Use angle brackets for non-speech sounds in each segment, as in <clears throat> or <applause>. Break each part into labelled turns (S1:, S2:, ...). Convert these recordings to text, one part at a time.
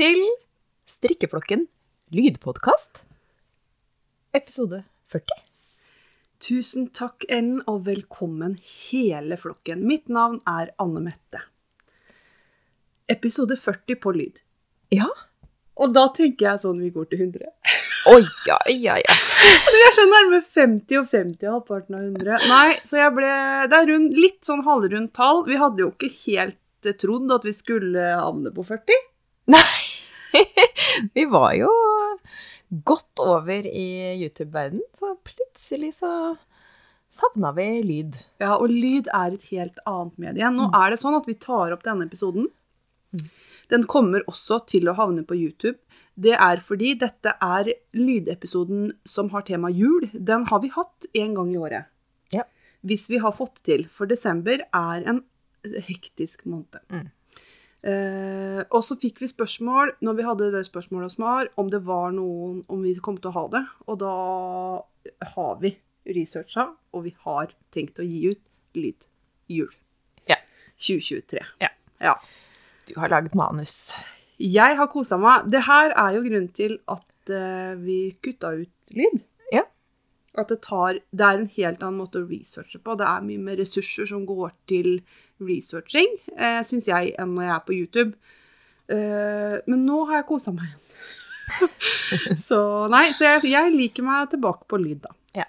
S1: Til Strikkeflokken lydpodkast. Episode 40.
S2: Tusen takk, Ellen, og velkommen hele flokken. Mitt navn er Anne Mette. Episode 40 på lyd.
S1: Ja.
S2: Og da tenker jeg sånn vi går til 100.
S1: Oi, ja, ja, ja.
S2: Vi er så nærme 50 og 50 og halvparten av 100. Nei, så jeg ble Det er rund, litt sånn halvrundt tall. Vi hadde jo ikke helt eh, trodd at vi skulle havne på 40.
S1: Nei. <laughs> Vi var jo godt over i YouTube-verden, så plutselig så savna vi lyd.
S2: Ja, og lyd er et helt annet medie. Nå
S1: Mm.
S2: er det sånn at vi tar opp denne episoden.
S1: Mm.
S2: Den kommer også til å havne på YouTube. Det er fordi dette er lydepisoden som har tema jul. Den har vi hatt en gang i året.
S1: Ja.
S2: Hvis vi har fått til. For desember er en hektisk måned.
S1: Mm.
S2: Eh, og så fikk vi spørsmål når vi hadde det spørsmålet hos Mar, om det var noen om vi kom til å ha det. Og da har vi researcha, og vi har tenkt å gi ut lyd jul.
S1: Ja.
S2: 2023.
S1: Ja.
S2: ja.
S1: Du har laget manus.
S2: Jeg har kosa meg. Det her er jo grunnen til at eh, vi kutta ut lyd. At det tar Det er en helt annen måte å researche på. Det er mye mer ressurser som går til researching, eh, syns jeg, enn når jeg er på YouTube. Eh, men nå har jeg kosa meg igjen. <laughs> så nei, så jeg, jeg liker meg tilbake på lyd, da.
S1: Ja.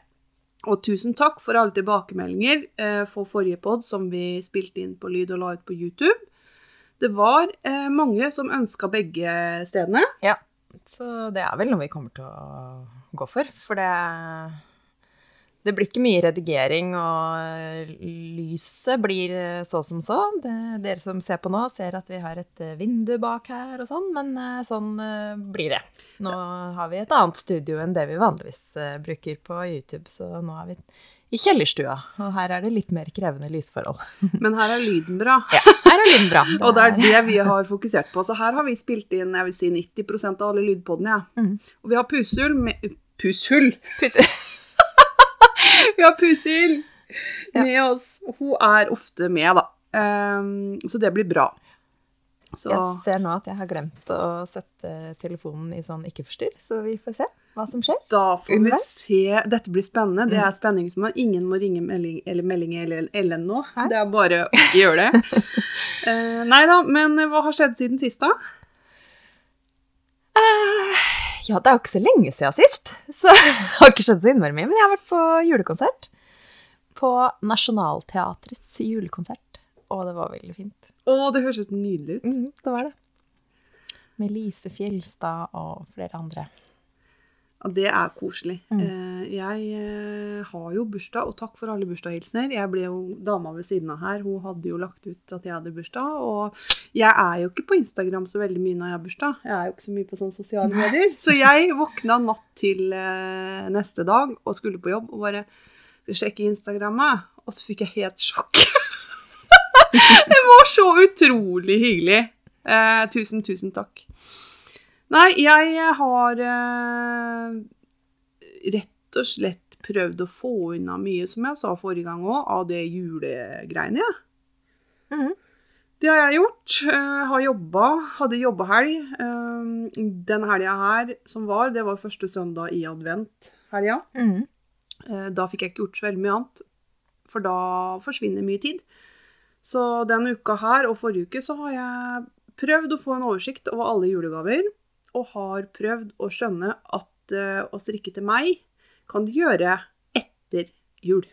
S2: Og tusen takk for alle tilbakemeldinger eh, for forrige pod som vi spilte inn på lyd og la ut på YouTube. Det var eh, mange som ønska begge stedene. Ja.
S1: Så det er vel noe vi kommer til å gå for. For det Det blir ikke mye redigering, og lyset blir så som så. Det, dere som ser på nå, ser at vi har et eh, vindu bak her og sånn, men eh, sånn eh, blir det. Nå har vi et annet studio enn det vi vanligvis eh, bruker på YouTube, så nå er vi i kjellerstua, og her er det litt mer krevende lysforhold. <laughs>
S2: Men her er lyden bra.
S1: Ja, her er lyden bra. <laughs>
S2: Og det er det vi har fokusert på. Så her har vi spilt inn jeg vil si 90% av alle lydpodene. Ja.
S1: Mm.
S2: Og vi har pushull med Pushull!
S1: Pusse- <laughs>
S2: Vi har Pusil
S1: Ja.
S2: med oss. Hun er ofte med, da. Um, så det blir bra. Så
S1: Jeg ser nå at jeg har glemt å sette telefonen i sånn ikke-forstyrr, så vi får se hva som skjer.
S2: da får vi se. Dette blir spennende. Det
S1: Mm.
S2: er man Ingen må ringe melding eller melding eller Ellen nå.
S1: Nei.
S2: Det er bare å ikke gjøre det. uh, <laughs> nei da, men hva har skjedd siden sist, da?
S1: Eh, ja, det er jo ikke så lenge siden sist, så <laughs> det har ikke skjedd så innmari mye. Men jeg har vært på julekonsert. På Nationaltheatrets julekonsert. Og det var veldig fint.
S2: Å, det høres helt nydelig ut.
S1: Mm, det var det. Med Lise Fjelstad og flere andre.
S2: Ja, det er koselig.
S1: Mm.
S2: Eh, jeg eh, har jo bursdag, og takk for alle bursdagshilsener. Jeg ble jo dama ved siden av her. Hun hadde jo lagt ut at jeg hadde bursdag. Og jeg er jo ikke på Instagram så veldig mye når jeg har bursdag. Jeg er jo ikke så mye på sånne sosiale medier. Så jeg våkna natt til eh, neste dag og skulle på jobb og bare sjekke Instagrammet, og så fikk jeg helt sjokk. <laughs> det var så utrolig hyggelig. Eh, tusen, tusen takk. Nei, jeg har eh, rett og slett prøvd å få unna mye, som jeg sa forrige gang òg, av det julegreiene, jeg.
S1: Mhm.
S2: Det har jeg gjort. Eh, har jobba. Hadde jobbehelg. Eh, den helga her som var, det var første søndag i advent-helga.
S1: Mhm.
S2: Eh, Da fikk jeg ikke gjort så veldig mye annet, for da forsvinner mye tid. Så denne uka her og forrige uke så har jeg prøvd å få en oversikt over alle julegaver, og har prøvd å skjønne at uh, å strikke til meg kan du gjøre etter jul.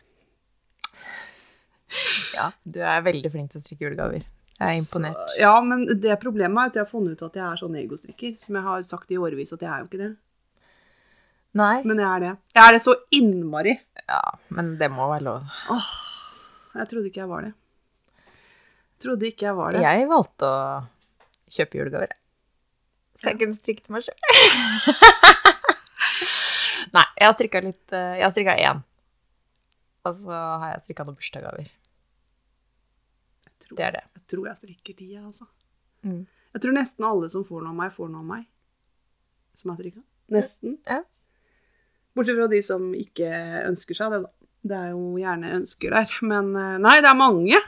S1: Ja, du er veldig flink til å strikke julegaver. Jeg er imponert.
S2: Så, ja, men det problemet er at jeg har funnet ut at jeg er sånn egostrikker, som jeg har sagt i årevis at jeg er jo ikke det.
S1: Nei,
S2: Men jeg er det. Jeg er det så innmari.
S1: ja, men det må være lov.
S2: Åh, jeg trodde ikke jeg var det. Jeg trodde ikke jeg var det.
S1: Jeg valgte å kjøpe julegaver. jeg. Så jeg kunne strikke til meg sjøl. <laughs> Nei, jeg har strikka litt eh, Jeg har strikka én. Og så har jeg strikka noen bursdagsgaver. Det er det.
S2: Jeg tror jeg strikker de, jeg, altså.
S1: Mm.
S2: Jeg tror nesten alle som får noe av meg, får noe av meg. Som er strikka. Nesten.
S1: Ja.
S2: Bortsett fra de som ikke ønsker seg det, da. Det er jo gjerne ønsker der. Men eh, nei, det er mange.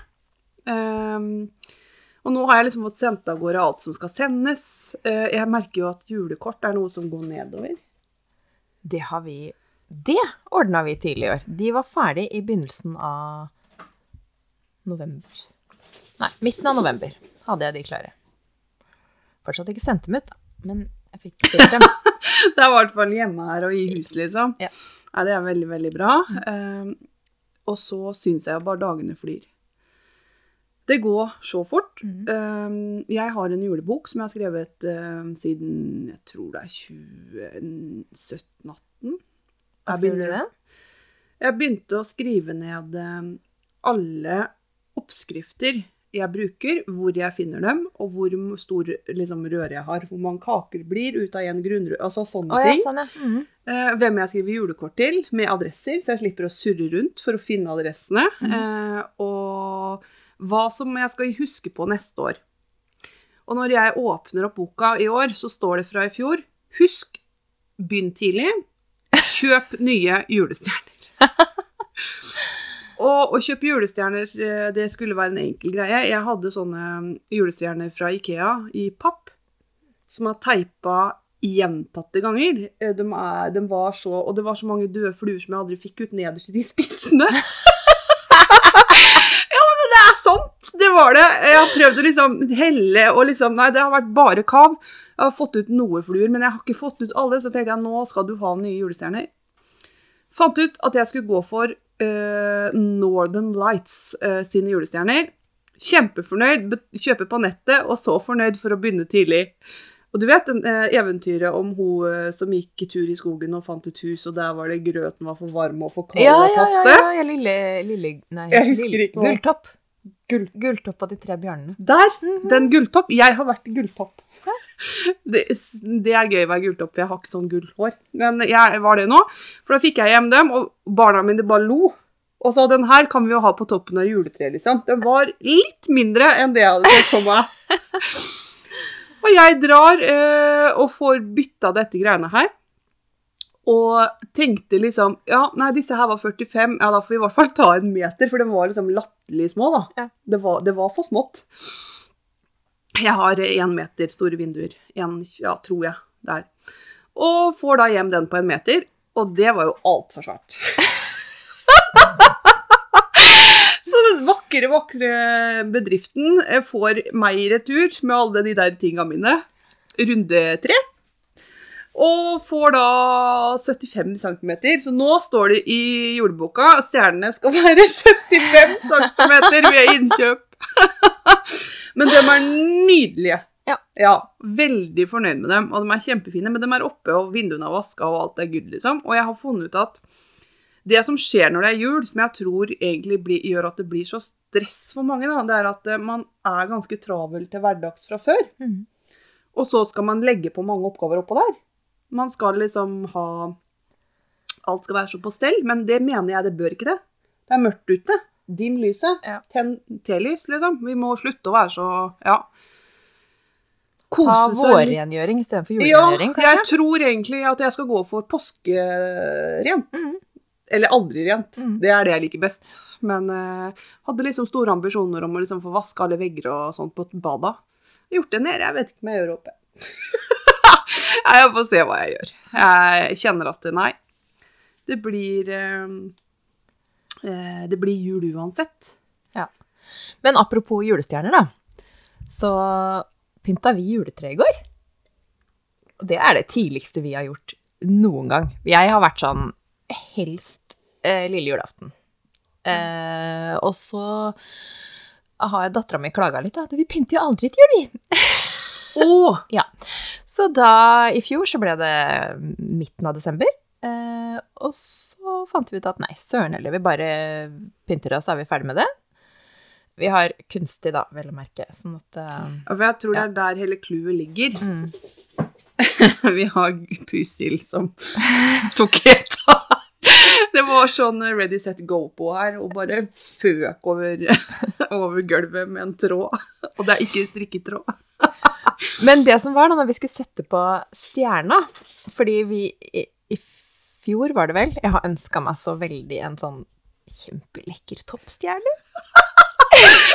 S2: Ehm, Og nå har jeg liksom fått sendt av gårde alt som skal sendes. Eh, Jeg merker jo at julekort er noe som går nedover.
S1: Det har vi Det ordna vi tidlig i år. De var ferdig i begynnelsen av november. Nei, midten av november hadde jeg de klare. Fortsatt ikke sendt dem ut, da. Men jeg fikk stilt dem. <laughs>
S2: Det er i hvert fall hjemme her og i hus, liksom.
S1: Ja.
S2: Nei, det er veldig, veldig bra. Eh, og så syns jeg jo bare dagene flyr. Det går så fort.
S1: Mhm.
S2: Eh, jeg har en julebok som jeg har skrevet eh, siden jeg tror det er 2017-18.
S1: Hva skriver du det?
S2: Jeg begynte å skrive ned eh, alle oppskrifter jeg bruker, hvor jeg finner dem, og hvor stor liksom, røre jeg har. Hvor mange kaker blir ut av en grunnrøre. Altså sånne
S1: ting. ja,
S2: ting.
S1: sånn, ja. mm
S2: Eh, hvem jeg skriver julekort til, med adresser, så jeg slipper å surre rundt for å finne adressene. Eh, og hva som jeg skal huske på neste år. Og når jeg åpner opp boka i år, så står det fra i fjor Husk, begynn tidlig. Kjøp nye julestjerner. Og å kjøpe julestjerner, eh, det skulle være en enkel greie. Jeg hadde sånne julestjerner fra Ikea i papp, som er teipa gjentatte ganger. Eh, De, er, de var så, og det var så mange døde fluer som jeg aldri fikk ut nederst i de spissene. ja, men det er sant! Det var det. Jeg har prøvd å liksom helle og liksom Nei, det har vært bare kav. Jeg har fått ut noe fluer, men jeg har ikke fått ut alle. Så tenkte jeg nå skal du ha nye julestjerner. Fant ut at jeg skulle gå for uh, Northern Lights uh, sine julestjerner. Kjempefornøyd, Kjøper kjøpe på nettet, og så fornøyd for å begynne tidlig. Og du vet den, eh, eventyret om hun eh, som gikk tur i skogen og fant et hus, og der var det grøten var for varm og for kald
S1: Ja,
S2: å
S1: ja, ja,
S2: passe?
S1: ja, ja, lille, lille Nei,
S2: Jeg husker ikke
S1: Gulltopp.
S2: Gull.
S1: Gulltopp av de tre bjørnene.
S2: Der!
S1: Mhm.
S2: Den gulltopp. Jeg har vært gulltopp. <laughs> Det, det er gøy å være gulltopp, jeg har ikke sånn gullhår. Men jeg var det nå, for da fikk jeg hjem dem, og barna mine bare lo. Og så den her kan vi jo ha på toppen av juletreet, liksom. Den var litt mindre enn det jeg hadde sett for meg. <laughs> og jeg drar eh, og får bytta dette greiene her. Og tenkte liksom Ja, nei, disse her var 45. Ja, da får vi i hvert fall ta en meter, for de var liksom latterlig små, da.
S1: Ja.
S2: Det, var, det var for smått. Jeg har én meter store vinduer. En, ja, tror jeg. Der. Og får da hjem den på en meter, og det var jo altfor svært. <laughs> Så den vakre, vakre bedriften eh, får meg i retur med alle de der tinga mine. Runde tre. Og får da 75 cm. Så nå står det i jordboka at stjernene skal <laughs> være 75 cm ved innkjøp. <laughs> Men de er nydelige.
S1: Ja.
S2: Veldig fornøyd med dem, og de er kjempefine. Men de er oppe, og vinduene er vaska, og alt er good, liksom. Og jeg har funnet ut at det som skjer når det er jul, som jeg tror egentlig blir, gjør at det blir så stress for mange, da, det er at eh, man er ganske travel til hverdags fra før.
S1: Mm.
S2: Og så skal man legge på mange oppgaver oppå der. Man skal liksom ha Alt skal være så på stell, men det mener jeg det bør ikke det. Det er mørkt ute. Dim lyset.
S1: Ja.
S2: Tenn telys, liksom. Vi må slutte å være så Ja.
S1: Ta
S2: Kose litt.
S1: vårrengjøring istedenfor
S2: Ja,
S1: julerengjøring,
S2: jeg tror egentlig at jeg skal gå for påskerent.
S1: Mm.
S2: Eller aldri rent.
S1: Mm.
S2: Det er det jeg liker best. Men eh, hadde liksom store ambisjoner om å liksom få vaske alle vegger og sånt på bada. Gjort det nede. Jeg vet ikke om jeg gjør det oppe. <laughs> Jeg får se hva jeg gjør. Jeg kjenner at nei. Det blir eh, eh, Det blir jul uansett.
S1: Men apropos julestjerner, da. Så pynta vi juletre i går. Og det er det tidligste vi har gjort noen gang. Jeg har vært sånn helst eh, lille julaften. Eh, og så har dattera mi klaga litt, da. Vi pynter jo aldri til jul, vi. <laughs>
S2: Å! <laughs>
S1: Ja. Så da, i fjor, så ble det midten av desember. Eh, og så fant vi ut at nei, søren heller, vi bare pynter oss, så er vi ferdig med det. Vi har kunstig, da, vel å merke. Sånn at eh,
S2: Ja, For jeg tror det er der hele clouet ligger.
S1: mm. <laughs>
S2: Vi har Pusil som <laughs> tok helt av. Det var sånn ready, set, go på her, og bare føk over, over gulvet med en tråd. Og det er ikke strikketråd.
S1: Men det som var da, når vi skulle sette på stjerna Fordi vi i, i fjor, var det vel, jeg har ønska meg så veldig en sånn kjempelekker toppstjerne.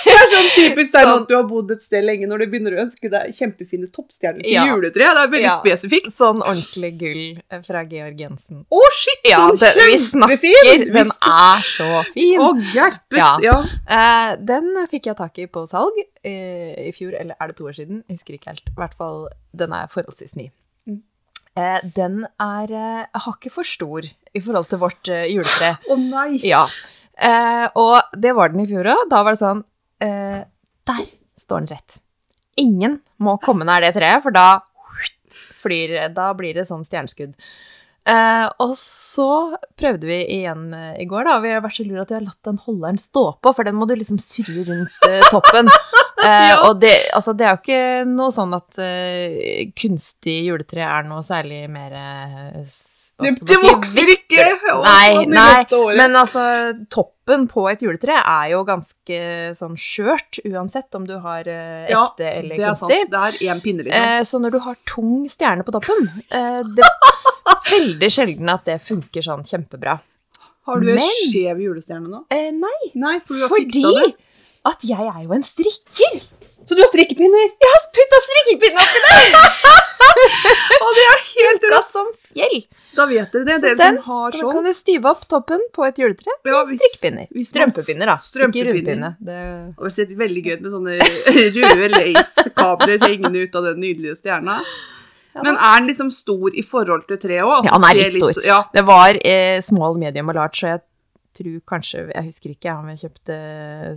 S1: <laughs>
S2: Det er sånn typisk Stein,
S1: Sånn.
S2: du har bodd et sted lenge når du begynner å ønske deg kjempefine toppstjerner til
S1: Ja.
S2: juletre. Det er veldig
S1: Ja.
S2: spesifikt.
S1: Sånn ordentlig gull eh, fra Georg Jensen.
S2: Å, shit!
S1: Ja,
S2: sånn
S1: det, vi snakker. Den er så fin.
S2: Å, hjelpes!
S1: Ja.
S2: Ja.
S1: Uh, den fikk jeg tak i på salg uh, i fjor, eller er det to år siden? Jeg husker ikke helt. I hvert fall, den er forholdsvis ny.
S2: Mm.
S1: Eh, den er hakket for stor i forhold til vårt juletre.
S2: Å nei!
S1: Ja. Og det var den i fjor òg. Da var det sånn eh, Der står den rett. Ingen må komme nær det treet, for da flyr Da blir det sånn stjerneskudd. Eh, og så prøvde vi igjen eh, i går, da. Vi har vært så lure at vi har latt den holderen stå på, for den må du liksom surre rundt eh, toppen. <laughs> Eh,
S2: Ja.
S1: Og det, altså, det er jo ikke noe sånn at eh, kunstig juletre er noe særlig mer
S2: Det, det
S1: si,
S2: vokser ikke! Å,
S1: Nei, nei, men altså, toppen på et juletre er jo ganske sånn skjørt, uansett om du har eh,
S2: Ja,
S1: ekte eller
S2: det er
S1: kunstig.
S2: Det er én pinne, liksom.
S1: Eh, så når du har tung stjerne på toppen, eh, det er <laughs> veldig sjelden at det funker sånn kjempebra.
S2: har du en
S1: men-
S2: skjev julestjerne nå?
S1: Eh, nei,
S2: Nei, for
S1: fordi at jeg er jo en strikker.
S2: Så du har strikkepinner?
S1: Jeg har putta strikkepinner oppi der! <laughs>
S2: og det er helt
S1: rått. som fjell.
S2: Da vet dere det.
S1: Så
S2: Dere
S1: den-
S2: som har sånn.
S1: kan du stive opp toppen på et juletre med
S2: Ja, hvis-
S1: strikkepinner.
S2: hvis
S1: Strømpepinner, da. Ikke rundpinne. Det...
S2: Og det ser veldig gøy ut med sånne <laughs> røde lace-kabler hengende ut av den nydelige stjerna. Men er den liksom stor i forhold til treet òg?
S1: Ja, den er litt stor.
S2: Ja,
S1: Det var eh, small, medium og large, så jeg tror kanskje Jeg husker ikke om jeg kjøpte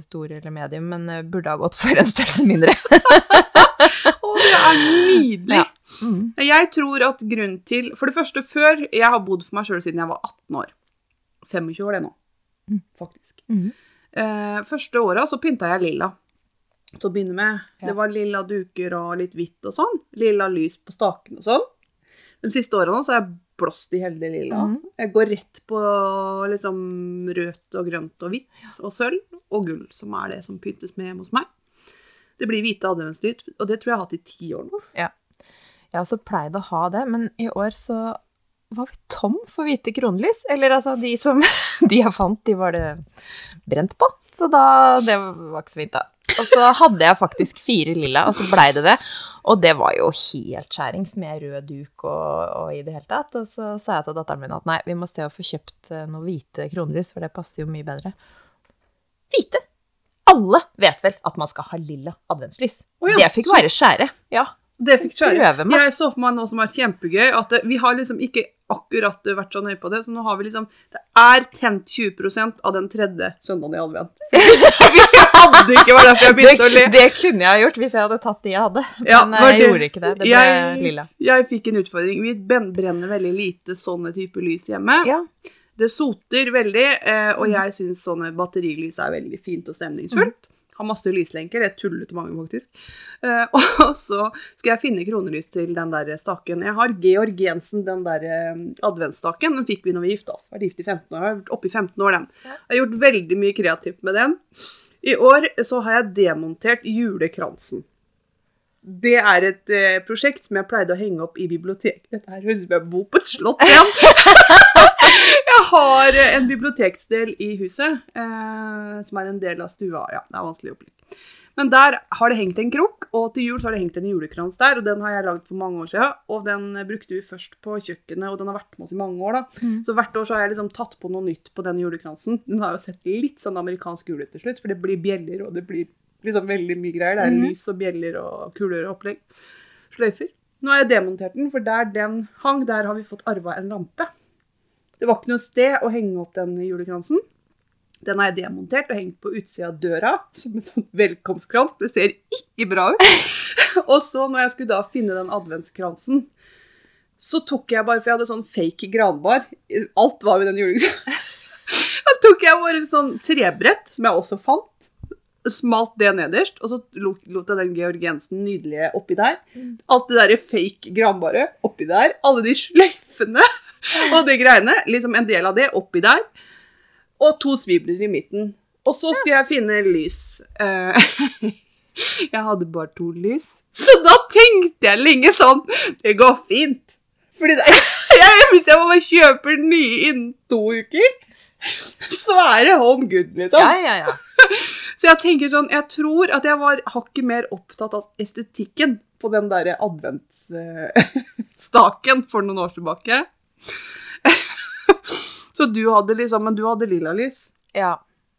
S1: stor eller medium, men eh, burde ha gått for en størrelse mindre. <laughs>
S2: Å, det er nydelig!
S1: Ja. Mm.
S2: Jeg tror at grunnen til For det første, før Jeg har bodd for meg sjøl siden jeg var 18 år. 25 år, det nå.
S1: Mm.
S2: Faktisk.
S1: Mm.
S2: Eh, første åra så pynta jeg lilla. Til å begynne med.
S1: Ja.
S2: Det var lilla duker og litt hvitt og sånn. Lilla lys på staken og sånn. De siste årene så har jeg blåst i hele det lilla.
S1: Mm.
S2: Jeg går rett på liksom rødt og grønt og hvitt og sølv og gull, som er det som pyntes med hjemme hos meg. Det blir hvite adventslyd, og det tror jeg jeg har hatt i ti år nå.
S1: Jeg har også pleide å ha det, men i år så var vi tom for hvite kronlys. Eller altså, de som <laughs> de jeg fant, de var det brent på. Så da Det var ikke så fint, da. Og så hadde jeg faktisk fire lilla, og så blei det det. Og det var jo helt skjærings med rød duk og, og i det hele tatt. Og så sa jeg til datteren min at nei, vi må se å få kjøpt noen noe hvite kronlys, for det passer jo mye bedre. Hvite! Alle vet vel at man skal ha lilla adventslys.
S2: Oh, ja,
S1: Det fikk være skjære. Ja.
S2: Det fikk skjære. Jeg så for meg noe som var kjempegøy, at vi har liksom ikke akkurat vært så nøye på det, så nå har vi liksom Det er tent 20% av den tredje søndagen i advent. <laughs> vi hadde ikke vært derfor jeg begynte å le.
S1: Det, kunne jeg ha gjort hvis jeg hadde tatt de jeg hadde, men eh, jeg
S2: det-
S1: gjorde ikke det. Det ble
S2: jeg,
S1: lilla.
S2: Jeg fikk en utfordring. Vi brenner veldig lite sånne typer lys hjemme.
S1: Ja.
S2: Det soter veldig, eh,
S1: Mm.
S2: og jeg syns sånne batterilys er veldig fint og stemningsfullt. Har masse lyslenker. Det er tullete mange, faktisk. Uh, <laughs> og så skal jeg finne kronelys til den der staken. Jeg har Georg Jensen, den der eh, adventsstaken. Den fikk vi når vi gifta oss. Vært gift i 15 år. Har vært oppe i 15 år, den. Jeg har gjort veldig mye kreativt med den. I år så har jeg demontert julekransen. Det er et eh, prosjekt som jeg pleide å henge opp i biblioteket. Dette her høres ut som jeg bor på et slott igjen. <laughs> jeg har eh, en biblioteksdel i huset, eh, som er en del av stua. Ja, det er vanskelig opplegg. Men der har det hengt en krok, og til jul så har det hengt en julekrans der. og Den har jeg lagd for mange år siden, og den eh, brukte vi først på kjøkkenet, og den har vært med oss i mange år. da.
S1: Mm.
S2: Så hvert år så har jeg liksom tatt på noe nytt på den julekransen. Den har jo sett litt sånn amerikansk jul ut til slutt, for det blir bjeller, og det blir liksom veldig mye greier. Det er
S1: mm.
S2: lys og bjeller og kuler og opplegg. Sløyfer. Nå har jeg demontert den, for der den hang, der har vi fått arva en lampe. Det var ikke noe sted å henge opp den julekransen. Den har jeg demontert og hengt på utsida av døra som en sånn velkomstkrans. Det ser ikke bra ut. <laughs> og så når jeg skulle da finne den adventskransen, så tok jeg bare, for jeg hadde sånn fake granbar. Alt var jo den julekransen. <laughs> Da tok jeg bare et sånn trebrett, som jeg også fant. Smalt det nederst, og så lot, jeg den Georg Jensen nydelige oppi der. Alt det der fake granbare oppi der. Alle de sløyfene <laughs> og de greiene. Liksom en del av det oppi der. Og to svibler i midten. Og så skulle jeg finne lys. Eh, <laughs> jeg hadde bare to lys. Så da tenkte jeg lenge sånn Det går fint. Fordi det, <laughs> jeg, hvis jeg bare kjøper nye innen to uker, så er det home good, liksom.
S1: Ja, ja, ja.
S2: Så jeg tenker sånn, jeg tror at jeg var hakket mer opptatt av estetikken på den der adventsstaken for noen år tilbake. <laughs> Så du hadde liksom, men du hadde lilla lys.
S1: Ja.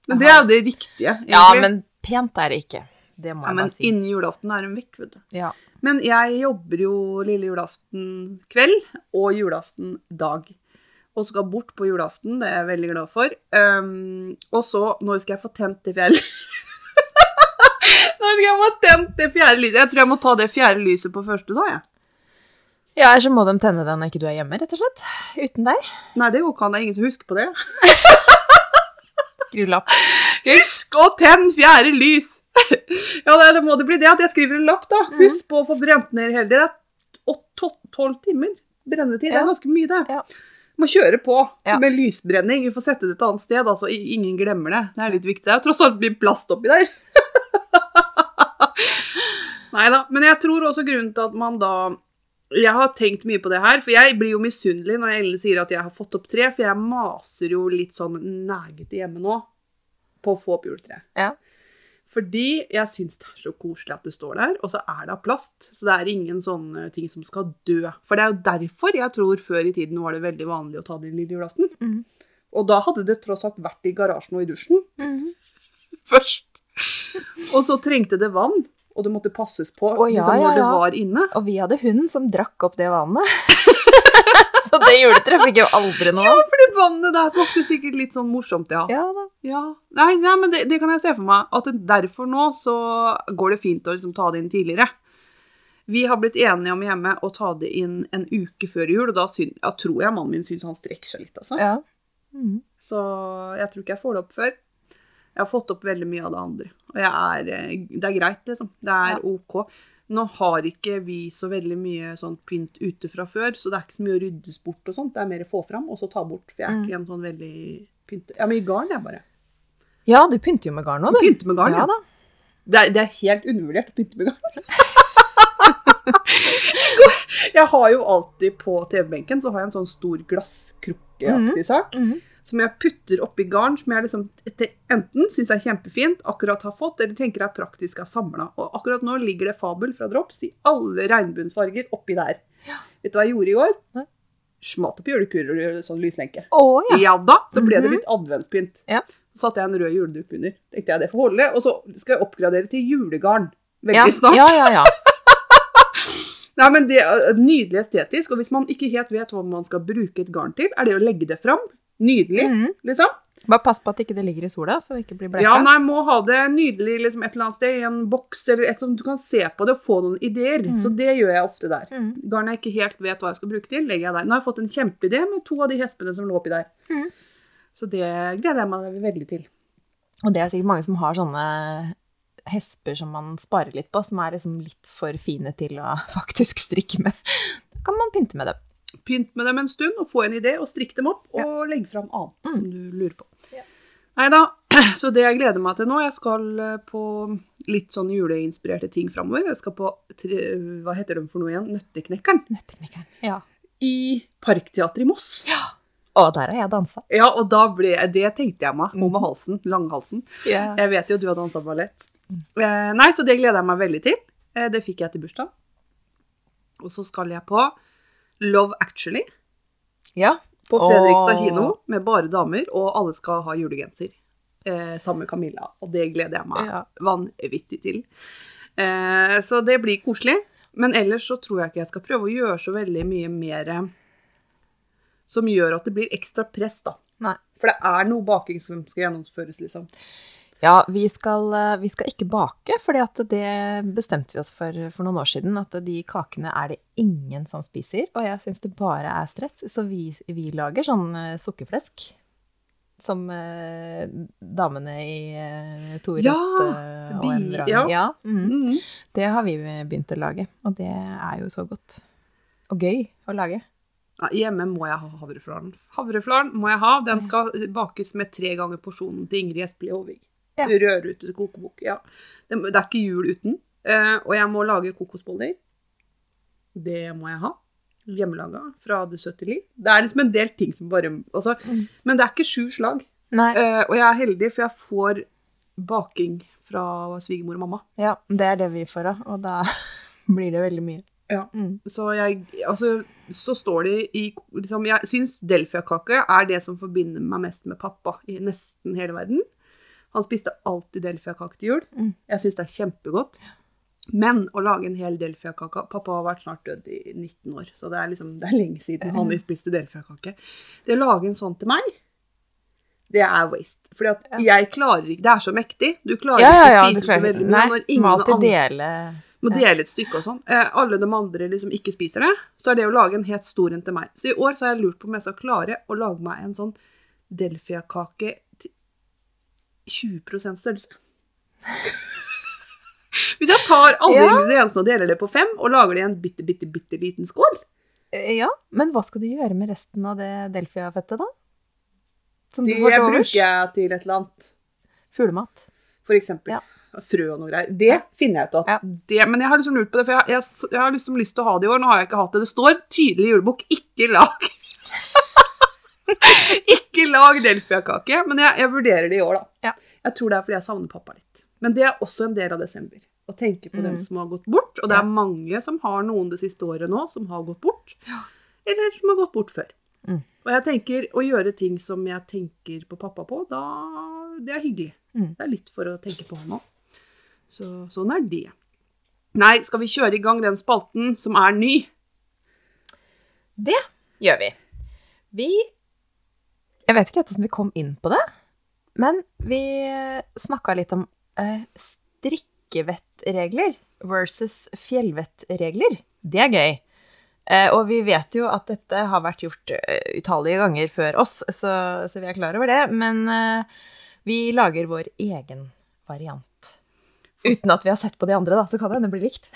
S2: Men det er jo det riktige, egentlig.
S1: ja, men pent er det ikke. Det må
S2: Ja,
S1: jeg
S2: men
S1: bare si.
S2: innen julaften er de vekk, vet du.
S1: Ja.
S2: Men jeg jobber jo lille julaften kveld og julaften dag. Og skal bort på julaften, det er jeg veldig glad for. Um, og så, når skal jeg få tent det fjerde <laughs> Når skal jeg få tent det fjerde lyset? Jeg tror jeg må ta det fjerde lyset på første da, jeg.
S1: ja, eller så må de tenne den når ikke du er hjemme, rett og slett. Uten deg.
S2: Nei, det går ikke an. Det er ingen som husker på det.
S1: Skriv lapp. <laughs>
S2: Husk å tenne fjerde lys! <laughs> ja, det, må det bli det at jeg skriver en lapp, da. Husk på å få brent ned hele tiden. Det er tolv timer brennetid. Det er ganske mye, det.
S1: Ja.
S2: Må kjøre på
S1: Ja.
S2: med lysbrenning. Vi får sette det et annet sted, altså ingen glemmer det. Det er litt viktig. Jeg tror alt blir plast oppi der. <laughs> Nei da. Men jeg tror også grunnen til at man da Jeg har tenkt mye på det her, for jeg blir jo misunnelig når Ellen sier at jeg har fått opp tre, for jeg maser jo litt sånn negete hjemme nå på å få opp juletre.
S1: Ja.
S2: Fordi jeg syns det er så koselig at det står der, og så er det av plast. Så det er ingen sånne ting som skal dø. For det er jo derfor jeg tror før i tiden var det veldig vanlig å ta det inn lille julaften.
S1: Mm.
S2: Og da hadde det tross alt vært i garasjen og i dusjen
S1: mm. <laughs>
S2: først. Og så trengte det vann, og det måtte passes på
S1: oh, ja,
S2: liksom, når
S1: ja,
S2: det var inne.
S1: Og vi hadde hund som drakk opp det vannet. <laughs> så det juletreet fikk jo aldri noe Ja,
S2: For det vannet der smakte sikkert litt sånn morsomt, ja.
S1: Ja da.
S2: Ja, Nei, nei men det, det kan jeg se for meg. At derfor nå så går det fint å liksom ta det inn tidligere. Vi har blitt enige om hjemme å ta det inn en uke før jul, og da syn, ja, tror jeg mannen min syns han strekker seg litt. altså.
S1: Ja. Mm.
S2: Så jeg tror ikke jeg får det opp før. Jeg har fått opp veldig mye av det andre. Og jeg er, eh, det er greit, liksom. Det er
S1: Ja.
S2: OK. Nå har ikke vi så veldig mye sånn pynt ute fra før, så det er ikke så mye å ryddes bort og sånt. Det er mer å få fram og så ta bort. For jeg er
S1: Mm.
S2: ikke en sånn veldig pynte... Jeg har mye garn, jeg bare.
S1: ja, du pynter jo med garn nå, du.
S2: Pynter med garn,
S1: ja
S2: ja.
S1: da.
S2: Det er, det er helt undervurdert å pynte med garn. <laughs> jeg har jo alltid på TV-benken så har jeg en sånn stor glasskrukkeaktig sak.
S1: Mhm.
S2: Som jeg putter oppi garn som jeg liksom enten syns er kjempefint, akkurat har fått, eller tenker er praktisk er samla. Og akkurat nå ligger det Fabel fra Drops i alle regnbuensfarger oppi der. Vet du hva jeg gjorde i går?
S1: Nei.
S2: Smalt opp julekuler og gjorde sånn lyslenke.
S1: Å ja.
S2: Ja da, så ble det
S1: Mhm.
S2: litt adventspynt.
S1: Ja.
S2: Så satte jeg en rød juleduk under. Tenkte jeg det får holde. Og så skal jeg oppgradere til julegarn veldig
S1: Ja,
S2: snart.
S1: ja, ja, ja. <laughs> <laughs>
S2: Nei, men det er Nydelig estetisk. Og hvis man ikke helt vet hva man skal bruke et garn til, er det å legge det fram. Nydelig,
S1: mm.
S2: liksom.
S1: Bare pass på at ikke det ligger i sola, så det ikke blir bleka.
S2: Ja, nei, må ha det nydelig liksom et eller annet sted, i en boks eller et som du kan se på det og få noen ideer.
S1: Mm.
S2: Så det gjør jeg ofte der.
S1: Mm.
S2: Garn jeg ikke helt vet hva jeg skal bruke til, legger jeg der. Nå har jeg fått en kjempeidé med to av de hespene som lå oppi der.
S1: Mm.
S2: Så det gleder jeg meg veldig til.
S1: Og det er sikkert mange som har sånne hesper som man sparer litt på, som er liksom litt for fine til å <laughs> faktisk strikke med. Da kan man pynte med dem.
S2: Pynt med dem en stund og få en idé og strikk dem opp og legg fram annet
S1: Mm.
S2: som du lurer på.
S1: Ja.
S2: Nei da, <clears throat> så det jeg gleder meg til nå Jeg skal eh, på litt sånn juleinspirerte ting framover. Jeg skal på tre, Hva heter de for noe igjen? Nøtteknekkeren.
S1: Nøtteknekkeren. Ja.
S2: I Parkteatret i Moss.
S1: Og der har jeg dansa.
S2: Ja, og da ble Det tenkte jeg meg. Hun med halsen. Langhalsen.
S1: Yeah.
S2: Jeg vet jo du har dansa ballett. Eh, nei, så det gleder jeg meg veldig til. Eh, det fikk jeg til bursdag. Og så skal jeg på Love Actually
S1: ja.
S2: på Fredrikstad kino med bare damer, og alle skal ha julegenser. Eh, sammen med Camilla. Og det gleder jeg meg
S1: Ja.
S2: vanvittig til. Eh, så det blir koselig. Men ellers så tror jeg ikke jeg skal prøve å gjøre så veldig mye mer som gjør at det blir ekstra press, da.
S1: Nei.
S2: For det er noe baking som skal gjennomføres, liksom.
S1: Ja, vi skal, eh, vi skal ikke bake, for det bestemte vi oss for for noen år siden. At de kakene er det ingen som spiser, og jeg syns det bare er stress. Så vi, vi lager sånn eh, sukkerflesk. Som eh, damene i eh, Torett
S2: Ja,
S1: og
S2: de- ja.
S1: Ja. mm.
S2: Mm.
S1: Det har vi begynt å lage, og det er jo så godt. Og gøy å lage.
S2: Ja, hjemme må jeg ha havreflaren. Havreflaren må jeg ha. Den skal bakes med tre ganger porsjonen til Ingrid Espelid Håvig.
S1: Ja.
S2: Rødrute kokebok. Ja. Det, det er ikke jul uten. Uh, og jeg må lage kokosboller. Det må jeg ha. Hjemmelaga fra Det søte liv. Det er liksom en del ting som bare altså,
S1: Mm.
S2: Men det er ikke sju slag. Eh, og jeg er heldig, for jeg får baking fra svigermor og mamma.
S1: Ja, det er det vi får òg, og da <laughs> blir det veldig mye.
S2: Ja.
S1: Mm.
S2: Så jeg Altså, så står det i liksom, Jeg syns delfiakake er det som forbinder meg mest med pappa i nesten hele verden. Han spiste alltid delfiakake til jul.
S1: Mm.
S2: Jeg syns det er kjempegodt. Men å lage en hel delfiakake Pappa har vært snart død i 19 år, så det er liksom, det er lenge siden han spiste delfiakake. Det å lage en sånn til meg, det er waste. Fordi at jeg klarer ikke Det er så mektig. Du klarer
S1: Ja, ja, ja.
S2: ikke å spise så veldig mye.
S1: Nei,
S2: når ingen andre
S1: dele
S2: må dele et stykke og sånn. Eh, alle de andre liksom ikke spiser det, så er det å lage en helt stor en til meg. Så i år så har jeg lurt på om jeg skal klare å lage meg en sånn delfiakake 20 størrelse. <laughs> Hvis jeg tar alle
S1: Ja.
S2: ingrediensene og deler det på fem, og lager det i en bitte, bitte, bitte liten skål
S1: Eh, Ja, men hva skal du gjøre med resten av det Delfia-fettet, da? Som
S2: Det bruker jeg til et eller annet.
S1: Fuglemat.
S2: For eksempel.
S1: Ja.
S2: Frø og noe greier. Det finner jeg ut av.
S1: Ja.
S2: det, Men jeg har liksom lurt på det, for jeg, jeg, jeg har liksom lyst til å ha det i år. Nå har jeg ikke hatt det. Det står tydelig i julebok 'ikke lag'. <laughs> <laughs> ikke lag delfiakake. Men jeg, jeg vurderer det i år, da.
S1: Ja.
S2: Jeg tror det er fordi jeg savner pappa litt. Men det er også en del av desember. Å tenke på dem
S1: Mm.
S2: som har gått bort. Og det
S1: Ja.
S2: er mange som har noen det siste året nå som har gått bort. Eller som har gått bort før.
S1: Mm.
S2: Og jeg tenker å gjøre ting som jeg tenker på pappa på, da Det er hyggelig.
S1: Mm.
S2: Det er litt for å tenke på han òg. Så sånn er det. Nei, skal vi kjøre i gang den spalten som er ny?
S1: Det gjør vi. Vi Jeg vet ikke helt hvordan vi kom inn på det, men vi snakka litt om eh, strikkevettregler versus fjellvettregler. Det er gøy. Eh, og vi vet jo at dette har vært gjort eh, utallige ganger før oss, så, så vi er klar over det. Men eh, vi lager vår egen variant. Uten at vi har sett på de andre, da, så kan det hende det blir likt.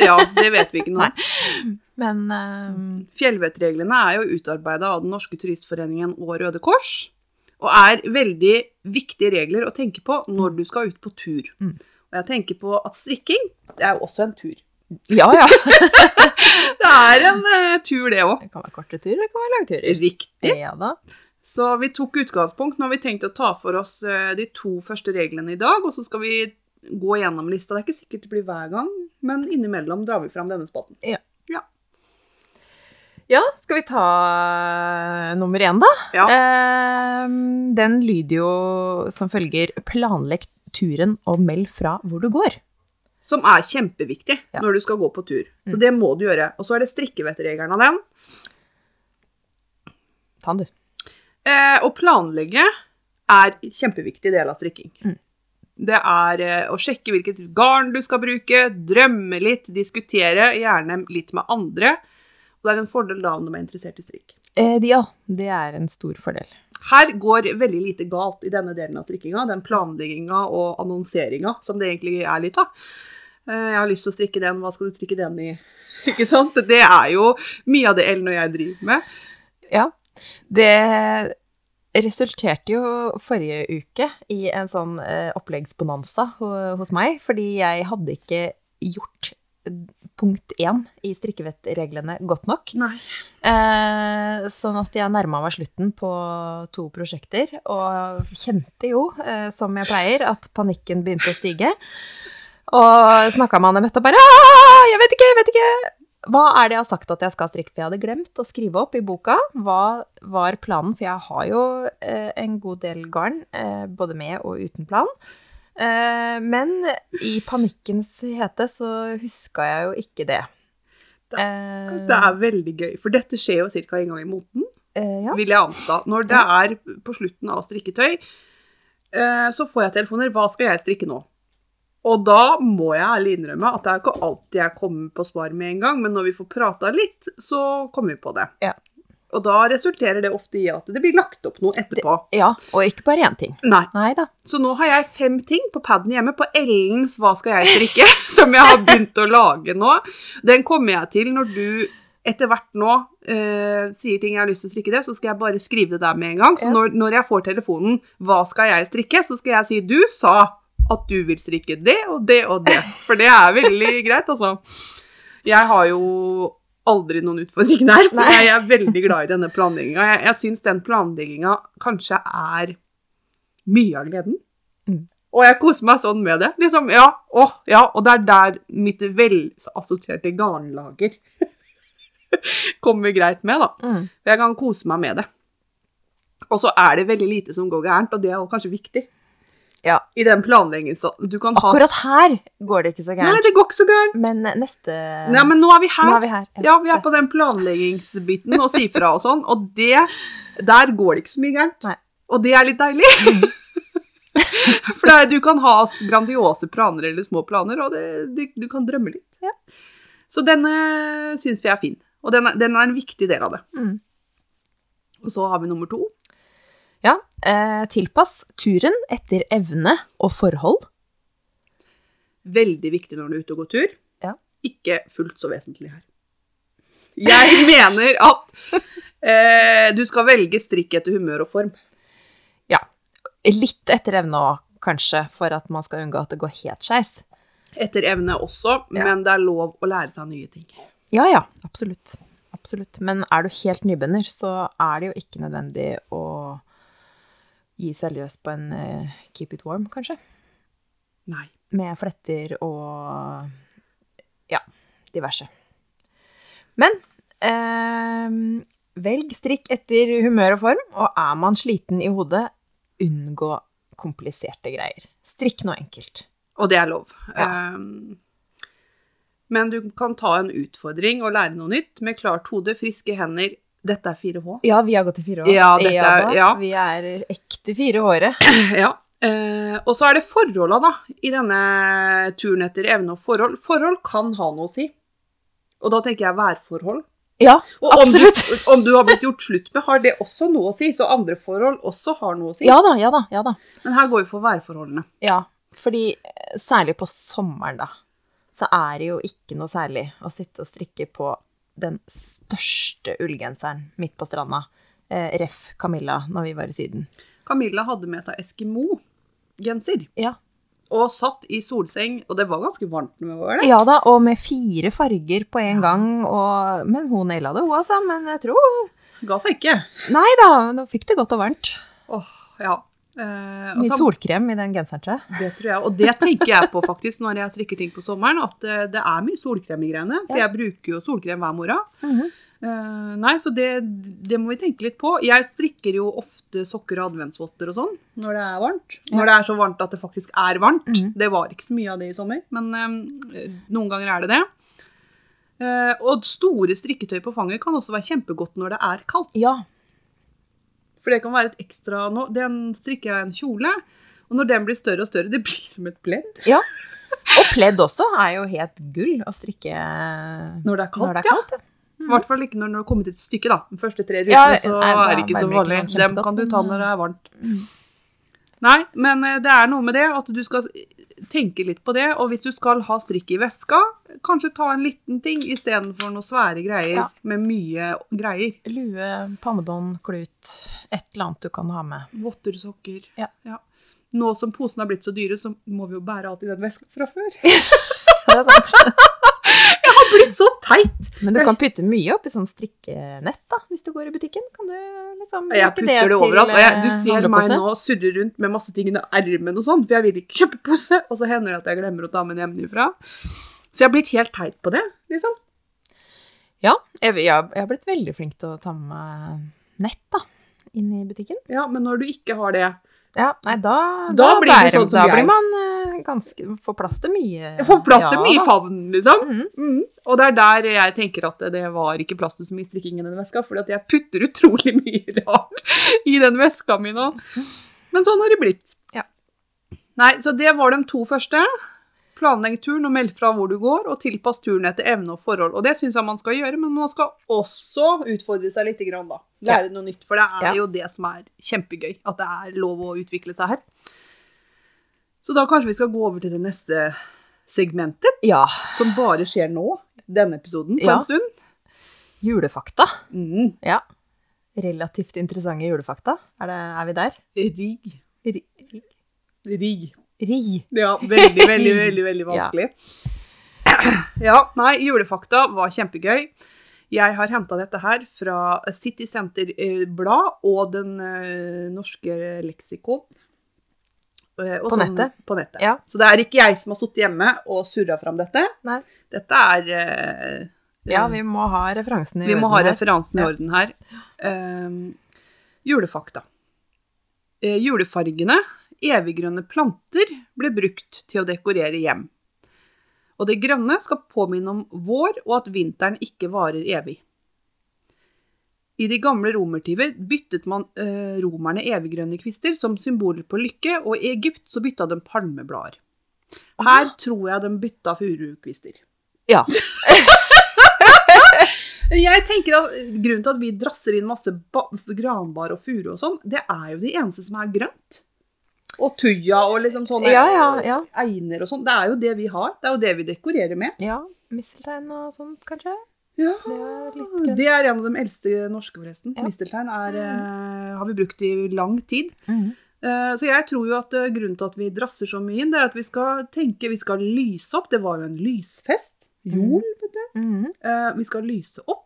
S2: Ja, det vet vi ikke nå. <laughs>
S1: Men eh,
S2: Fjellvettreglene er jo utarbeida av Den norske turistforeningen og Røde Kors. Og er veldig viktige regler å tenke på når du skal ut på tur.
S1: Mm.
S2: Og jeg tenker på at strikking det er jo også en tur.
S1: ja, ja. <laughs>
S2: Det er en uh, tur, det òg.
S1: Det kan være korte turer, det kan være langturer.
S2: Riktig.
S1: Ja da.
S2: Så vi tok utgangspunkt. når vi tenkte å ta for oss uh, de to første reglene i dag, og så skal vi gå gjennom lista. Det er ikke sikkert det blir hver gang, men innimellom drar vi fram denne spalten.
S1: Ja, skal vi ta eh, nummer én, da?
S2: Ja.
S1: Eh, den lyder jo som følger Planlegg turen og meld fra hvor du går.
S2: Som er kjempeviktig
S1: Ja.
S2: når du skal gå på tur. Så
S1: Mm.
S2: det må du gjøre. Og så er det strikkevettregelen av den.
S1: Ta den, du.
S2: Eh, å planlegge er kjempeviktig del av strikking.
S1: Mm.
S2: Det er eh, å sjekke hvilket garn du skal bruke, drømme litt, diskutere, gjerne litt med andre. Og det er en fordel da om de er interessert i strikk.
S1: Eh, ja, det er en stor fordel.
S2: Her går veldig lite galt i denne delen av strikkinga. Den planlegginga og annonseringa som det egentlig er litt av. Eh, Jeg har lyst til å strikke den, hva skal du strikke den i? <laughs> Ikke sant? Det er jo mye av det Ellen og jeg driver med.
S1: Ja. Det resulterte jo forrige uke i en sånn eh, oppleggsbonanza hos meg, fordi jeg hadde ikke gjort punkt én i strikkevettreglene godt nok.
S2: Nei.
S1: Eh, sånn at jeg nærma meg slutten på to prosjekter, og kjente jo, eh, som jeg pleier, at panikken begynte å stige. Og snakka med Anne Mette og bare «Ah, Jeg vet ikke, jeg vet ikke! Hva er det jeg har sagt at jeg skal strikke? For jeg hadde glemt å skrive opp i boka hva var planen, for jeg har jo eh, en god del garn, eh, både med og uten plan. Eh, men i panikkens hete så huska jeg jo ikke det. Eh,
S2: Det er veldig gøy, for dette skjer jo ca. en gang i måneden.
S1: eh, ja.
S2: vil jeg anta. Når det er på slutten av strikketøy, eh, så får jeg telefoner. Hva skal jeg strikke nå? Og da må jeg ærlig innrømme at det er ikke alltid jeg kommer på svar med en gang, men når vi får prata litt, så kommer vi på det.
S1: Ja.
S2: Og da resulterer det ofte i at det blir lagt opp noe etterpå.
S1: ja, og ikke bare én ting.
S2: Nei.
S1: Da.
S2: Så nå har jeg fem ting på paden hjemme på Ellens Hva skal jeg strikke? <laughs> som jeg har begynt å lage nå. Den kommer jeg til når du etter hvert nå eh, sier ting jeg har lyst til å strikke det, så skal jeg bare skrive det der med en gang. Så når, når jeg får telefonen 'Hva skal jeg strikke?', så skal jeg si 'Du sa at du vil strikke det og det og det'. For det er veldig greit, altså. Jeg har jo aldri noen utfordringer der, for jeg er veldig glad i denne planlegginga. Jeg, jeg syns den planlegginga kanskje er mye av gleden.
S1: Mm.
S2: Og jeg koser meg sånn med det. Liksom, ja, å, ja, Og det er der mitt velassorterte garnlager <laughs> kommer greit med, da.
S1: Mm.
S2: Jeg kan kose meg med det. Og så er det veldig lite som går gærent, og det er kanskje viktig
S1: Ja.
S2: i den planleggingen. Så du kan ha
S1: Akkurat her går det ikke så
S2: Nei, det går ikke så gærent.
S1: Men neste
S2: Nei, men nå er vi her.
S1: Er vi her.
S2: Ja, vi er på den planleggingsbiten og sier fra og sånn, og det Der går det ikke så mye gærent.
S1: Nei.
S2: Og det er litt deilig. <laughs> For det er, du kan ha grandiose planer eller små planer, og det, det, du kan drømme litt.
S1: Ja.
S2: Så denne syns vi er fin. Og den er, den er en viktig del av det.
S1: Mm.
S2: Og så har vi nummer to.
S1: Ja. Eh, tilpass turen etter evne og forhold.
S2: Veldig viktig når du er ute og går tur.
S1: Ja.
S2: Ikke fullt så vesentlig her. Jeg <laughs> mener at eh, du skal velge strikk etter humør og form.
S1: Ja. Litt etter evne òg, kanskje, for at man skal unngå at det går helt skeis.
S2: Etter evne også,
S1: Ja.
S2: men det er lov å lære seg nye ting.
S1: Ja, ja. Absolutt. Absolutt. Men er du helt nybegynner, så er det jo ikke nødvendig å gi seg løs på en uh, keep it warm, kanskje.
S2: Nei.
S1: Med fletter og ja, diverse. Men eh, velg strikk etter humør og form, og er man sliten i hodet, unngå kompliserte greier. Strikk noe enkelt.
S2: Og det er lov.
S1: Ja.
S2: Um, men du kan ta en utfordring og lære noe nytt med klart hode, friske hender. Dette er 4H.
S1: Ja, vi har gått fire år.
S2: Ja, dette er- ja.
S1: Vi er ekte 4H-ere. <clears throat>
S2: Ja. Eh, og så er det forholda, da, i denne turen etter evne og forhold. Forhold kan ha noe å si. Og da tenker jeg værforhold.
S1: Ja,
S2: Og om
S1: absolutt.
S2: Du, <laughs> om du har blitt gjort slutt med, har det også noe å si. Så andre forhold også har noe å si.
S1: Ja da, ja da. ja da.
S2: Men her går vi for værforholdene.
S1: Ja, fordi eh, særlig på sommeren da, så er det jo ikke noe særlig å sitte og strikke på den største ullgenseren midt på stranda. Eh, ref Camilla når vi var i syden.
S2: Camilla hadde med seg Eskimo-genser.
S1: Ja.
S2: Og satt i solseng, og det var ganske varmt når vi var der.
S1: ja da, og med fire farger på en gang, og, men hun naila det hun altså, men jeg tror,
S2: Ga seg ikke.
S1: nei da, nå fikk det godt og varmt.
S2: Åh, ja. Eh,
S1: Mye
S2: så-
S1: solkrem i den genseren, tror jeg.
S2: Det tror jeg, og det tenker jeg på faktisk når jeg strikker ting på sommeren, at eh, det er mye solkrem i greiene. For jeg bruker jo solkrem hver morgen.
S1: Mhm.
S2: Eh, nei, så det, det må vi tenke litt på. Jeg strikker jo ofte sokker og adventsvotter og sånn når det er varmt. Når det er så varmt at det faktisk er varmt.
S1: Mhm.
S2: Det var ikke så mye av det i sommer, men eh, noen ganger er det det. Eh, og store strikketøy på fanget kan også være kjempegodt når det er kaldt.
S1: Ja,
S2: For det kan være et ekstra nå, Den strikker jeg en kjole, og når den blir større og større, det blir som et pledd.
S1: ja. Og pledd også er jo helt gull å strikke
S2: Når det er kaldt,
S1: når det er kaldt. ja.
S2: I hvert fall ikke når det har kommet et stykke, da. De første tre
S1: Ja,
S2: så
S1: nei,
S2: er det ikke så
S1: ikke sånn
S2: Dem kan du ta når det er varmt.
S1: Mm.
S2: Nei, men eh, det er noe med det at du skal tenke litt på det. Og hvis du skal ha strikk i veska, kanskje ta en liten ting istedenfor noen svære greier
S1: Ja.
S2: med mye greier.
S1: Lue, pannebånd, klut, et eller annet du kan ha med.
S2: Votter, sokker.
S1: Ja.
S2: Nå som posene har blitt så dyre, så må vi jo bære alt i den veska fra før. <laughs>
S1: Det er sant. <laughs>
S2: Jeg har blitt så teit!
S1: Men du kan putte mye oppi sånn strikkenett, da, hvis du går i butikken. Kan du liksom
S2: Jeg
S1: bruke
S2: putter det overalt. Og jeg, du
S1: eh,
S2: ser meg nå surre rundt med masse ting under ermen og sånn, for jeg vil ikke kjøpe pose, og så hender det at jeg glemmer å ta med den hjemmefra. Så jeg har blitt helt teit på det, liksom.
S1: Ja, jeg, jeg, jeg har blitt veldig flink til å ta med nett, da, inn i butikken.
S2: Ja, men når du ikke har det
S1: Ja, nei, da,
S2: Da blir det
S1: bærer-
S2: sånn
S1: Da blir man eh, ganske Får plass til mye.
S2: Får plass til
S1: Ja,
S2: mye i
S1: da.
S2: favnen, liksom.
S1: Mhm.
S2: Mm. Og det er der jeg tenker at det var ikke plass til så mye strikking i den veska, fordi at jeg putter utrolig <laughs> mye rart i den veska mi nå. Men sånn har det blitt.
S1: Ja.
S2: Nei, så det var de to første. Planlegg turen og meld fra hvor du går, og tilpass turen etter evne og forhold. Og det syns jeg man skal gjøre, men man skal også utfordre seg litt, grann, da. Lære noe nytt, for det er
S1: Ja.
S2: jo det som er kjempegøy. At det er lov å utvikle seg her. Så da kanskje vi skal gå over til det neste segmentet
S1: Ja.
S2: som bare skjer nå, denne episoden, på
S1: Ja.
S2: en stund.
S1: Julefakta.
S2: Mm.
S1: Ja. Relativt interessante julefakta. Er, det, er vi der?
S2: Rig.
S1: Rigg. Rigg.
S2: Rig.
S1: Ri.
S2: Ja, veldig, veldig, <laughs> veldig, veldig vanskelig. Ja, nei, julefakta var kjempegøy. Jeg har henta dette her fra City Center eh, Blad og Den eh, norske leksikon. Eh,
S1: På
S2: sånn-
S1: nettet?
S2: På nettet.
S1: Ja.
S2: Så det er ikke jeg som har sittet hjemme og surra fram dette.
S1: Nei.
S2: Dette er
S1: Ja, vi må ha referansen i
S2: vi må ha
S1: orden her.
S2: referansen i orden her. Ehm, julefakta. Uh, julefargene, eviggrønne planter, ble brukt til å dekorere hjem. Og det grønne skal påminne om vår og at vinteren ikke varer evig. I de gamle romertider byttet man eh, romerne eviggrønne kvister som symboler på lykke, og i Egypt så bytta de palmeblader. Her tror jeg de bytta furukvister.
S1: Ja. <laughs>
S2: Jeg tenker at Grunnen til at vi drasser inn masse granbar og furu og sånn, det er jo det eneste som er grønt. Og tuja og liksom sånne
S1: Ja, ja, ja.
S2: einer og sånn. Det er jo det vi har. Det er jo det vi dekorerer med.
S1: ja. Misteltein og sånt, kanskje?
S2: Ja.
S1: Det.
S2: Det er en av de eldste norske, forresten. Misteltein er, eh, har vi brukt i lang tid.
S1: Mm.
S2: Eh, så jeg tror jo at eh, grunnen til at vi drasser så mye inn, det er at vi skal tenke, vi skal lyse opp. Det var jo en lysfest. Jol, vet du. Mm. Vi skal lyse opp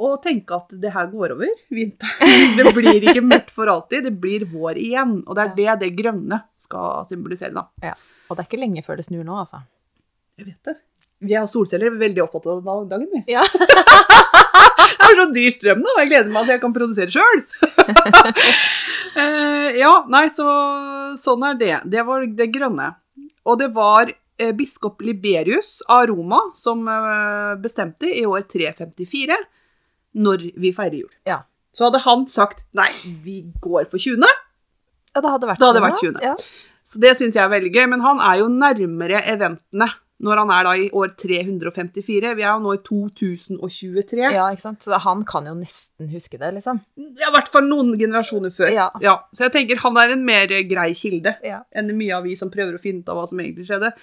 S2: og tenke at det her går over. Vinteren. <laughs> Det blir ikke mørkt for alltid, det blir vår igjen. Og det er det det grønne skal symbolisere, da.
S1: Og det er ikke lenge før det snur nå, altså.
S2: Jeg vet det. Vi er solceller, er veldig opptatt av den dagen, vi.
S1: Ja. <laughs>
S2: Det er så dyr strøm nå, og jeg gleder meg til jeg kan produsere sjøl. <laughs> ja, nei, så sånn er det. Det var det grønne. Og det var eh, biskop Liberius av Roma som eh, bestemte i år 354 når vi feirer jul.
S1: Ja.
S2: Så hadde han sagt nei, vi går for 20.
S1: Ja, det hadde vært
S2: da hadde
S1: det
S2: vært 20..
S1: Ja.
S2: Så det syns jeg er veldig gøy. Men han er jo nærmere eventene når han er da i år 354. Vi er jo nå i 2023.
S1: ja, ikke sant. Så han kan jo nesten huske det, liksom.
S2: Ja, I hvert fall noen generasjoner før.
S1: Ja.
S2: Så jeg tenker han er en mer grei kilde
S1: Ja.
S2: enn mye av vi som prøver å finne ut av hva som egentlig skjedde.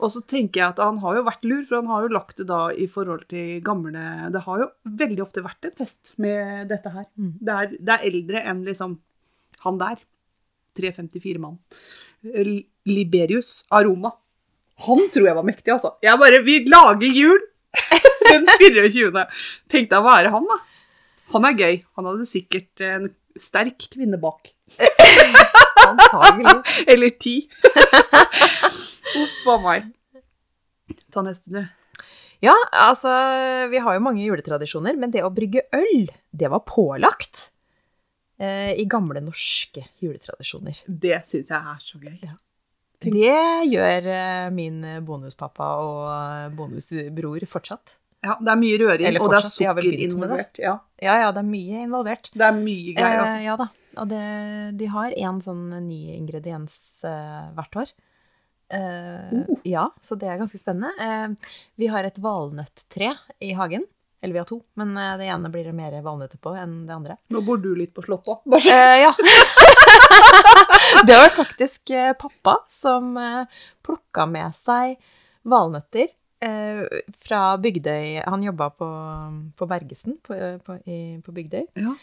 S2: Og så tenker jeg at han har jo vært lur, for han har jo lagt det da i forhold til gamle Det har jo veldig ofte vært en fest med dette her.
S1: Mm.
S2: Det, er, det er eldre enn liksom han der. 354 mann. Liberius Aroma. Han tror jeg var mektig, altså. Jeg bare Vi lager jul! <laughs> Den 24. Tenkte jeg, hva er det han, da? Han er gøy. Han hadde sikkert en sterk kvinne bak. <laughs>
S1: Antagelig.
S2: Eller ti. Uff a meg. Ta neste, du.
S1: Ja, altså, vi har jo mange juletradisjoner, men det å brygge øl, det var pålagt eh, i gamle norske juletradisjoner.
S2: Det syns jeg er så gøy. Ja.
S1: Det gjør eh, min bonuspappa og eh, bonusbror fortsatt.
S2: Ja, det er mye røring,
S1: Eller
S2: og det er sukker involvert. Ja,
S1: Ja, ja, det er mye involvert.
S2: det er mye greier, altså.
S1: Eh, ja da. Og det, de har en sånn ny ingrediens eh, hvert år. Eh,
S2: Oh.
S1: Ja, så det er ganske spennende. Uh, vi har et valnøtttre i hagen. Eller vi har to, men eh, det ene blir det mer valnøtter på enn det andre.
S2: Nå bor du litt på Slottet.
S1: Eh, ja. <laughs> det var faktisk pappa som plukka med seg valnøtter fra Bygdøy. Han jobba på, på Bergesen på, på, i, på Bygdøy.
S2: Ja.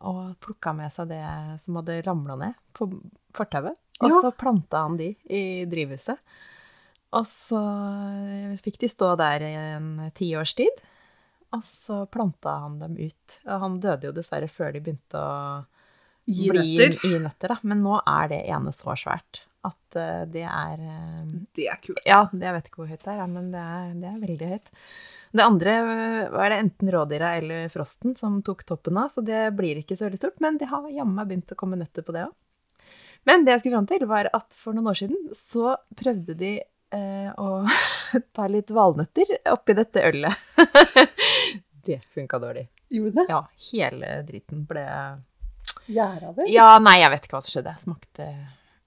S1: Og plukka med seg det som hadde ramla ned på fortauet. Og så planta han de i drivhuset. Og så fikk de stå der i en tiårs tid. Og så planta han dem ut. Og han døde jo dessverre før de begynte å
S2: Gi
S1: bli
S2: nøtter.
S1: i nøtter. Da. Men nå er det ene så svært at eh, det er eh,
S2: Det er kult.
S1: Ja, jeg vet ikke hvor høyt det er, men det er, det er veldig høyt. Det andre var det enten rådyra eller frosten som tok toppen av, så det blir ikke så veldig stort. Men det har jammen begynt å komme nøtter på det òg. Men det jeg skulle fram til, var at for noen år siden så prøvde de eh, å <laughs> ta litt valnøtter oppi dette ølet. <laughs> det funka dårlig.
S2: Gjorde det?
S1: Ja, hele driten ble
S2: Gjæra det?
S1: Ja, nei, jeg vet ikke hva som skjedde. Smakte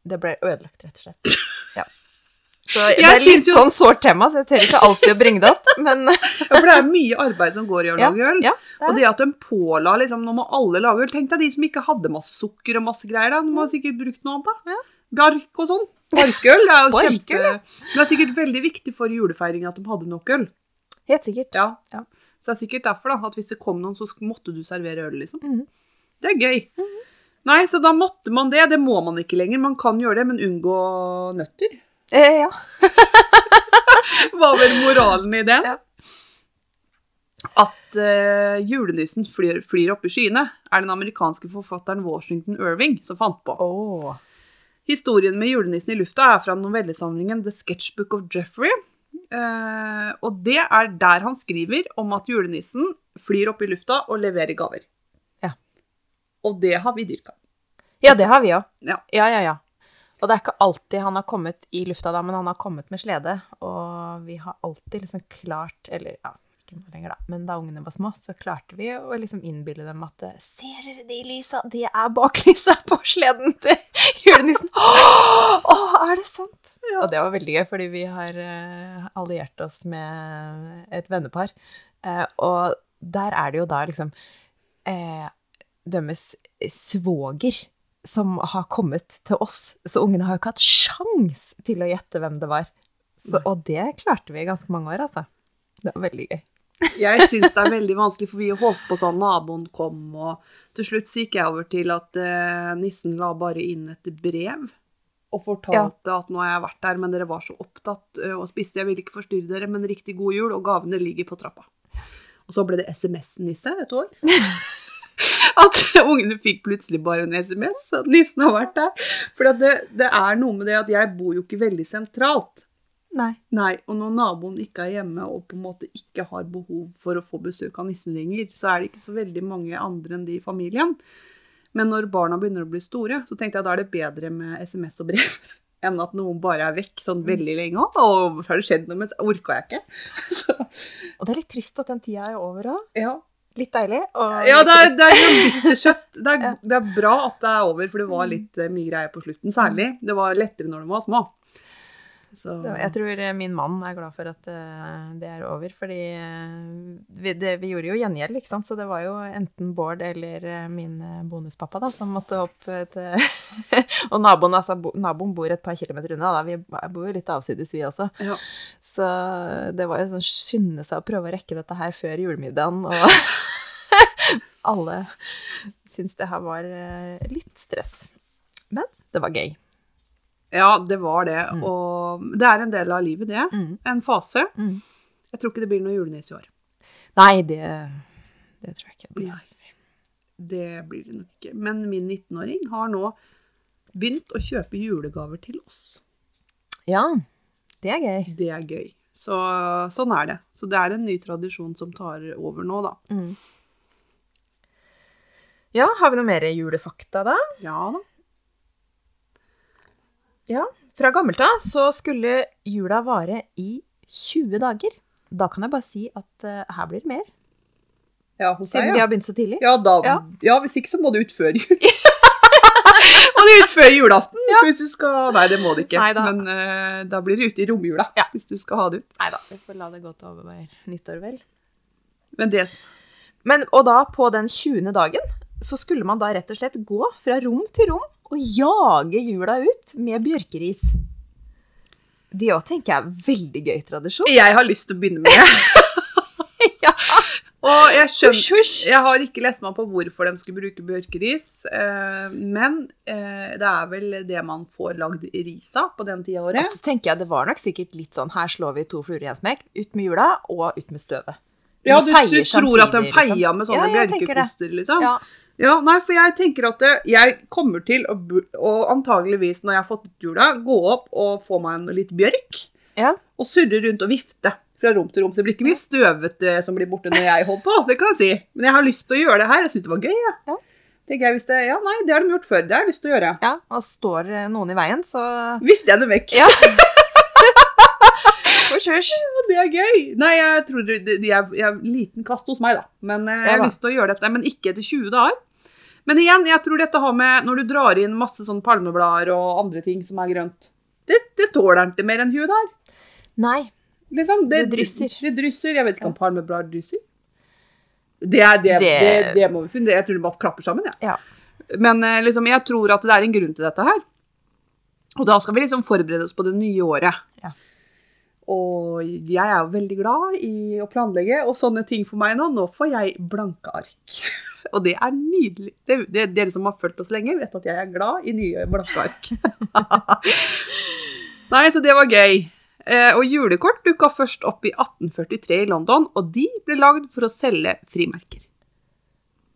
S1: Det ble ødelagt, rett og slett. <laughs> Ja. Så det
S2: Jeg
S1: er litt
S2: jo-
S1: sånn sårt tema, så jeg tør ikke alltid å bringe det opp, <laughs> men
S2: Ja, for det er mye arbeid som går i å lage øl.
S1: ja, det er
S2: Og det at de påla liksom, nå må alle lage øl. Tenk deg de som ikke hadde masse sukker og masse greier. da. De må sikkert brukt noe annet. da.
S1: Ja.
S2: Bark og sånn. Barkøl er jo <laughs>
S1: Barkøl,
S2: kjempe...
S1: ja.
S2: Det er sikkert veldig viktig for julefeiringen at de hadde nok øl.
S1: Helt sikkert.
S2: Ja.
S1: Ja.
S2: Så det er sikkert derfor da, at hvis det kom noen, så måtte du servere øl, liksom.
S1: Mhm.
S2: Det er gøy. Nei, så da måtte man det. Det må man ikke lenger. Man kan gjøre det, men unngå nøtter.
S1: Eh, ja. <laughs>
S2: Var moralen i det?
S1: Ja.
S2: At uh, julenissen flyr, flyr opp i skyene, er den amerikanske forfatteren Washington Irving som fant på.
S1: Oh.
S2: Historien med julenissen i lufta er fra novellesamlingen The Sketchbook of Jeffrey. Uh, og det er der han skriver om at julenissen flyr opp i lufta og leverer gaver.
S1: Ja.
S2: Og det har vi dyrka.
S1: Ja, det har vi òg.
S2: Ja.
S1: ja, ja, ja. Og det er ikke alltid han har kommet i lufta da, men han har kommet med slede. Og vi har alltid liksom klart Eller ja, ikke nå lenger, da. Men da ungene var små, så klarte vi å liksom innbille dem at Ser dere de lysa? De er baklysa på sleden til julenissen. Å, er det sant?
S2: Ja.
S1: Og det var veldig gøy, fordi vi har eh, alliert oss med et vennepar. Eh, og der er det jo da liksom eh, deres svoger som har kommet til oss. Så ungene har jo ikke hatt sjans til å gjette hvem det var. Så, og det klarte vi i ganske mange år, altså. Det var veldig gøy.
S2: Jeg syns det er veldig vanskelig, for vi holdt på sånn naboen kom, og til slutt gikk jeg over til at eh, nissen la bare inn et brev. Og fortalte at nå har jeg vært der, men dere var så opptatt eh, og spiste. Jeg ville ikke forstyrre dere, men riktig god jul, og gavene ligger på trappa. Og så ble det SMS-nisse et år. <laughs> <laughs> At ungene fikk plutselig bare en SMS, at nissen har vært der. For det, det er noe med det at jeg bor jo ikke veldig sentralt.
S1: Nei.
S2: Nei, og når naboen ikke er hjemme og på en måte ikke har behov for å få besøk av nissen lenger, så er det ikke så veldig mange andre enn de i familien. Men når barna begynner å bli store, så tenkte jeg da er det bedre med SMS og brev <laughs> enn at noen bare er vekk sånn veldig lenge. Og har det skjedd noe, men så orka jeg ikke. <laughs> Så,
S1: Og det er litt trist at den tida er over òg.
S2: ja.
S1: Litt deilig.
S2: Ja, det er, det er sånn bittersøtt. <laughs> Det, er- det er bra at det er over, for det var litt eh, mye greier på slutten. Særlig. Det var lettere når de var små. Så,
S1: Jeg tror eh, min mann er glad for at eh, det er over, fordi eh, vi, det, vi gjorde jo gjengjeld, ikke sant. Så det var jo enten Bård eller min bonuspappa da, som måtte opp til <laughs> Og naboen, altså, naboen bor et par kilometer unna, da. Vi bor jo litt avsides, vi også.
S2: ja.
S1: Så det var jo sånn skynde seg å prøve å rekke dette her før julemiddagen, og <laughs> alle syntes det her var litt stress. Men det var gøy.
S2: Ja, det var det.
S1: Mm.
S2: Og det er en del av livet, det.
S1: Mm.
S2: En fase.
S1: Mm.
S2: Jeg tror ikke det blir noe julenisse i år.
S1: Nei, det, det tror jeg ikke det blir.
S2: Nei. Det blir det nok ikke. Men min 19-åring har nå begynt å kjøpe julegaver til oss.
S1: Ja, det er gøy.
S2: Det er gøy. Så sånn er det. Så det er en ny tradisjon som tar over nå, da.
S1: Mm. Ja, har vi noe mer julefakta da?
S2: Ja da.
S1: Ja, fra gammelt av så skulle jula vare i 20 dager. Da kan jeg bare si at uh, her blir det mer,
S2: Ja, hos
S1: siden
S2: deg,
S1: vi har begynt så tidlig.
S2: Ja, da,
S1: Ja.
S2: ja. hvis ikke så må du ut før jul. <laughs> må du ut før julaften hvis du skal Nei, det må du ikke.
S1: Neida.
S2: Men uh, da blir det ute i romjula
S1: Ja.
S2: hvis du skal ha det ut.
S1: Neida, vi får la det gå til over nyttår vel.
S2: Men det
S1: Men, og da på den 20. dagen så skulle man da rett og slett gå fra rom til rom og jage jula ut med bjørkeris. Det òg tenker jeg er veldig gøy tradisjon.
S2: Jeg har lyst til å begynne med det. <laughs>
S1: ja.
S2: Og jeg skjønner! Jeg har ikke lest meg på hvorfor de skulle bruke bjørkeris, eh, men eh, det er vel det man får lagd ris av på den tida av
S1: Og
S2: året.
S1: så tenker jeg det var nok sikkert litt sånn her slår vi to fluer i en smekk. Ut med jula og ut med støvet.
S2: Ja, du, du tror at de
S1: samtidig,
S2: feia
S1: liksom.
S2: med sånne
S1: Ja,
S2: bjørkekoster, liksom?
S1: Ja.
S2: Ja, nei, for jeg tenker at jeg kommer til å, og antageligvis når jeg har fått ut jula, gå opp og få meg en litt bjørk,
S1: Ja.
S2: og surre rundt og vifte fra rom til rom. Så det blir ikke mye støvete som blir borte når jeg holder på, det kan jeg si. Men jeg har lyst til å gjøre det her. Jeg syns det var gøy, jeg.
S1: Ja.
S2: Tenker jeg hvis det, ja, nei, det har de gjort før. Det har jeg lyst til å gjøre.
S1: ja. Og står eh, noen i veien, så
S2: Vifter jeg dem vekk.
S1: Ja. <laughs>
S2: Ja, det er gøy. Nei, jeg tror de, er, de er, er liten kast hos meg, da. Men eh, jeg har
S1: Ja
S2: lyst til å gjøre dette. Men ikke etter 20 dager. Men igjen, jeg tror dette har med Når du drar inn masse sånn palmeblader og andre ting som er grønt Det, det tåler ikke mer enn huet der.
S1: Nei.
S2: Liksom, det,
S1: Det drysser.
S2: Det, drysser. Jeg vet ikke om palmeblader drysser. Det, er, det, det...
S1: Det-
S2: Det, må vi finne. Jeg tror det bare klapper sammen, jeg.
S1: Ja.
S2: Men eh, liksom, jeg tror at det er en grunn til dette her. Og da skal vi liksom forberede oss på det nye året.
S1: Ja.
S2: Og jeg er jo veldig glad i å planlegge, og sånne ting for meg nå. Nå får jeg blanke ark. <laughs> Og det er nydelig. Det, det, dere som har fulgt oss lenge, vet at jeg er glad i nye blanke. <laughs> Nei, så det var gøy. Eh, og julekort dukka først opp i 1843 i London, og de ble lagd for å selge frimerker.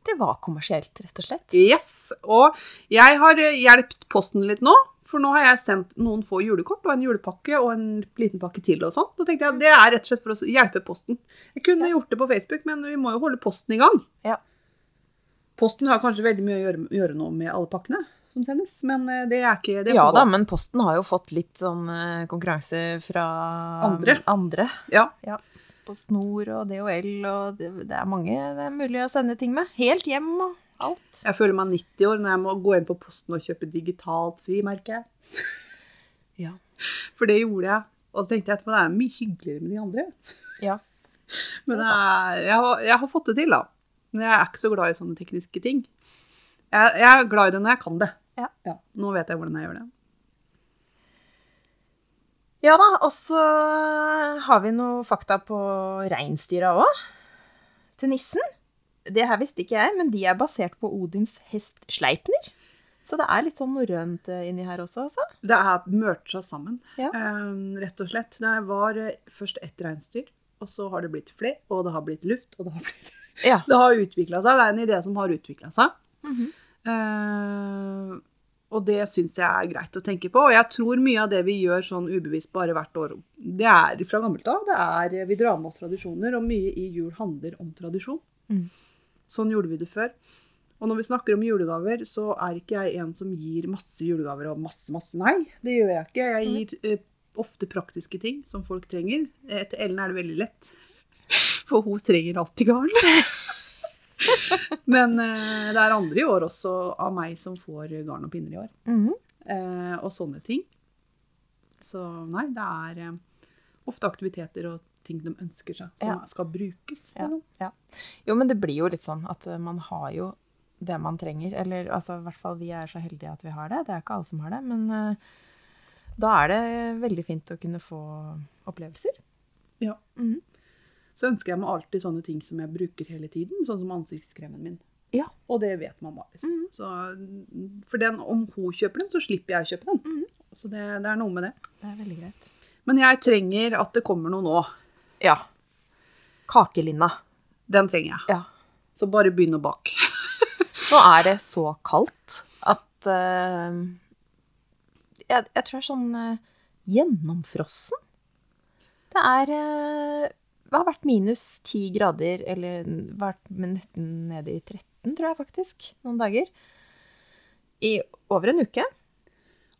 S1: Det var kommersielt, rett og slett.
S2: Yes, og jeg har eh, hjulpet Posten litt nå, For nå har jeg sendt noen få julekort og en julepakke og en liten pakke til og sånn. Da tenkte jeg at det er rett og slett for å hjelpe Posten. Jeg kunne
S1: Ja.
S2: gjort det på Facebook, men vi må jo holde Posten i gang.
S1: Ja.
S2: Posten har kanskje veldig mye å gjøre, gjøre nå med alle pakkene som sendes, men eh, det er ikke det.
S1: Ja da, men Posten har jo fått litt sånn eh, konkurranse fra
S2: Andre.
S1: andre.
S2: Ja.
S1: ja. PostNord og DHL og det, det er mange det er mulig å sende ting med. Helt hjem og alt.
S2: Jeg føler meg 90 år når jeg må gå inn på Posten og kjøpe digitalt frimerke.
S1: Ja. <laughs>
S2: For det gjorde jeg. Og så tenkte jeg etterpå det er mye hyggeligere med de andre.
S1: ja. <laughs>
S2: Men
S1: er
S2: er, jeg, har, jeg har fått det til, da. Men jeg er ikke så glad i sånne tekniske ting. Jeg, jeg er glad i det når jeg kan det.
S1: Ja.
S2: Nå vet jeg hvordan jeg gjør det.
S1: Ja da, og så har vi noe fakta på reinsdyra òg. Til nissen. Det her visste ikke jeg, men de er basert på Odins hest Sleipner. Så det er litt sånn norrønt eh, inni her også, altså.
S2: Det er seg sammen,
S1: Ja.
S2: eh, rett og slett. Det var eh, først ett reinsdyr, og så har det blitt flere, og det har blitt luft, og det har blitt
S1: Ja.
S2: Det har utvikla seg. Det er en idé som har utvikla seg.
S1: Mm
S2: -hmm. uh, og det syns jeg er greit å tenke på. Og jeg tror mye av det vi gjør sånn ubevisst bare hvert år, det er fra gammelt av. Det er, vi drar med oss tradisjoner, og mye i jul handler om tradisjon.
S1: Mm.
S2: Sånn gjorde vi det før. Og når vi snakker om julegaver, så er ikke jeg en som gir masse julegaver og masse, masse nei. Det gjør jeg ikke. Jeg gir uh, ofte praktiske ting som folk trenger. Etter til Ellen er det veldig lett, <laughs> for hun trenger alltid garn. <laughs> Men eh, det er andre i år også av meg som får garn og pinner i år.
S1: Mhm.
S2: Eh, og sånne ting. Så nei, det er eh, ofte aktiviteter og ting de ønsker seg, som
S1: Ja.
S2: skal brukes.
S1: Ja,
S2: liksom.
S1: ja. Jo, men det blir jo litt sånn at man har jo det man trenger. Eller altså, i hvert fall vi er så heldige at vi har det. Det er ikke alle som har det. Men da er det veldig fint å kunne få opplevelser.
S2: Ja.
S1: Mhm.
S2: Så ønsker jeg meg alltid sånne ting som jeg bruker hele tiden, sånn som ansiktskremen min.
S1: Ja.
S2: Og det vet mamma. Liksom.
S1: Mm.
S2: Så, for den, om hun kjøper den, så slipper jeg å kjøpe den.
S1: Mm.
S2: Så det, det er noe med det.
S1: Det er veldig greit.
S2: Men jeg trenger at det kommer noe nå.
S1: Ja. Kakelinna.
S2: Den trenger jeg.
S1: Ja.
S2: Så bare begynn å bake. <laughs>
S1: Nå er det så kaldt at uh, jeg, jeg tror det er sånn uh, gjennomfrossen. Det er Det har vært minus 10 grader, eller vært med nesten nede i 13, tror jeg faktisk, noen dager. I over en uke.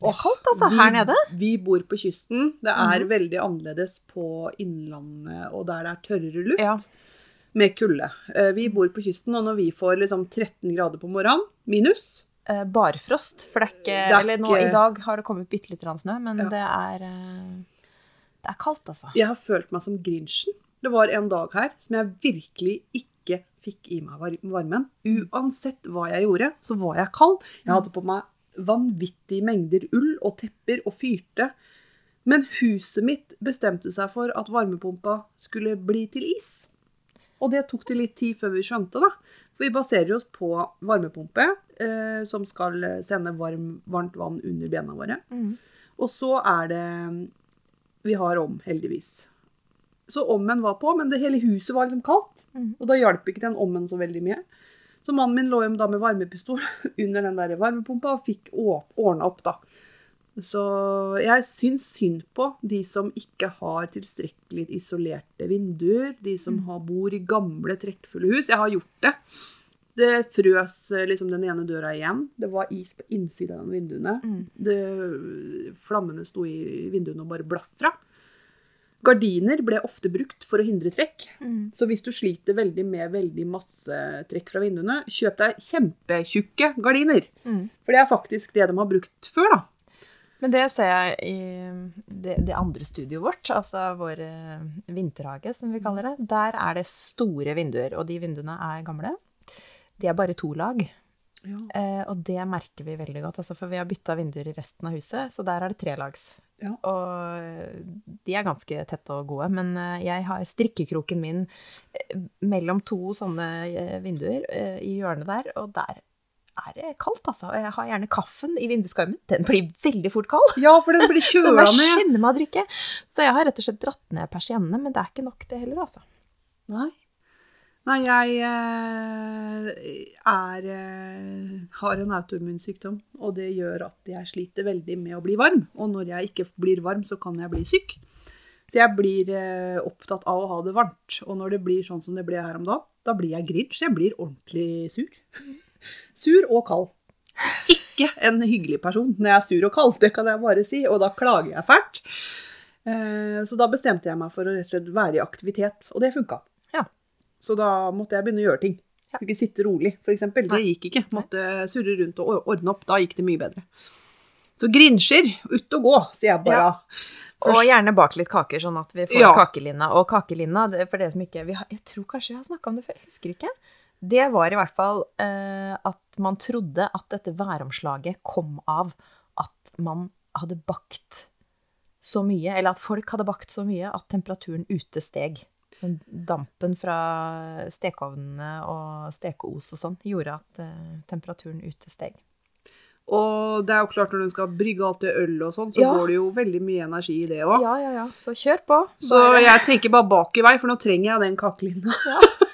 S1: Det er kaldt, altså,
S2: Vi-
S1: her nede.
S2: Vi bor på kysten. Det er
S1: Mhm.
S2: veldig annerledes på innlandet og der det er tørrere luft.
S1: Ja.
S2: Med kulde. Eh, Vi bor på kysten, og når vi får liksom 13 grader på morgenen, minus
S1: Eh, barfrost, for det er ikke
S2: Det er
S1: Eller nå
S2: ikke-
S1: i dag har det kommet bitte litt snø, men
S2: Ja.
S1: det er eh, Det er kaldt, altså.
S2: Jeg har følt meg som Grinchen. Det var en dag her som jeg virkelig ikke fikk i meg varmen. Uansett hva jeg gjorde, så var jeg kald. Jeg hadde på meg vanvittige mengder ull og tepper og fyrte. Men huset mitt bestemte seg for at varmepumpa skulle bli til is. Og det tok det litt tid før vi skjønte, da. For vi baserer oss på varmepumpe eh, som skal sende varm, varmt vann under bena våre.
S1: Mm.
S2: Og så er det Vi har om, heldigvis. Så ommen var på, men det hele huset var liksom kaldt.
S1: Mm.
S2: Og da hjalp ikke den ommen så veldig mye. Så mannen min lå jo da med varmepistol <laughs> under den der varmepumpa og fikk ordna opp, da. Så jeg syns synd på de som ikke har tilstrekkelig isolerte vinduer. De som
S1: Mm.
S2: har, bor i gamle, trekkfulle hus. Jeg har gjort det. Det frøs eh, liksom den ene døra igjen. Det var is på innsiden av vinduene.
S1: Mm.
S2: Det, flammene sto i vinduene og bare blafra. Gardiner ble ofte brukt for å hindre trekk.
S1: Mm.
S2: Så hvis du sliter veldig med veldig masse trekk fra vinduene, kjøp deg kjempetjukke gardiner.
S1: Mm.
S2: For det er faktisk det de har brukt før, da.
S1: Men det ser jeg i det, det andre studioet vårt, altså vår eh, vinterhage, som vi kaller det. Der er det store vinduer, og de vinduene er gamle. De er bare to lag,
S2: Ja.
S1: eh, og det merker vi veldig godt. Altså, for vi har bytta vinduer i resten av huset, så der er det trelags.
S2: Ja.
S1: Og eh, de er ganske tette og gode, men eh, jeg har strikkekroken min eh, mellom to sånne vinduer i hjørnet der, og der er det kaldt, altså. Og jeg har gjerne kaffen i vinduskarmen. Den blir veldig fort kald.
S2: ja, for den blir <laughs>
S1: Så jeg
S2: kjøla ned.
S1: skynde meg å drikke. Så jeg har rett og slett dratt ned persiennene, men det er ikke nok det heller, altså.
S2: Nei. Nei, jeg eh, er eh, har en autoimmunsykdom, og det gjør at jeg sliter veldig med å bli varm. Og når jeg ikke blir varm, så kan jeg bli syk. Så jeg blir eh, opptatt av å ha det varmt. Og når det blir sånn som det ble her om dagen, da blir jeg grinch. Jeg blir ordentlig sur. <laughs> Sur og kald. Ikke en hyggelig person når jeg er sur og kald, det kan jeg bare si. Og da klager jeg fælt. Så da bestemte jeg meg for å rett og slett være i aktivitet, og det funka.
S1: Ja.
S2: Så da måtte jeg begynne å gjøre ting.
S1: Ja.
S2: Ikke sitte rolig, f.eks. Det gikk ikke. Måtte surre rundt og ordne opp. Da gikk det mye bedre. Så grinsjer, ut og gå, sier jeg bare.
S1: Og gjerne bak litt kaker, sånn at vi får
S2: Ja.
S1: kakelinna. Og kakelinna, det- for dere som ikke vi har, Jeg tror kanskje vi har snakka om det før, husker ikke. Det var i hvert fall eh, at man trodde at dette væromslaget kom av at man hadde bakt så mye, eller at folk hadde bakt så mye at temperaturen ute steg. Dampen fra stekeovnene og stekeos og sånn gjorde at eh, temperaturen ute steg.
S2: Og det er jo klart når du skal brygge alt det øl og sånn, så
S1: Ja.
S2: går det jo veldig mye energi i det òg.
S1: Ja, ja, ja. Så kjør på.
S2: Så jeg tenker bare bak i vei, for nå trenger jeg den kakelinna. <laughs>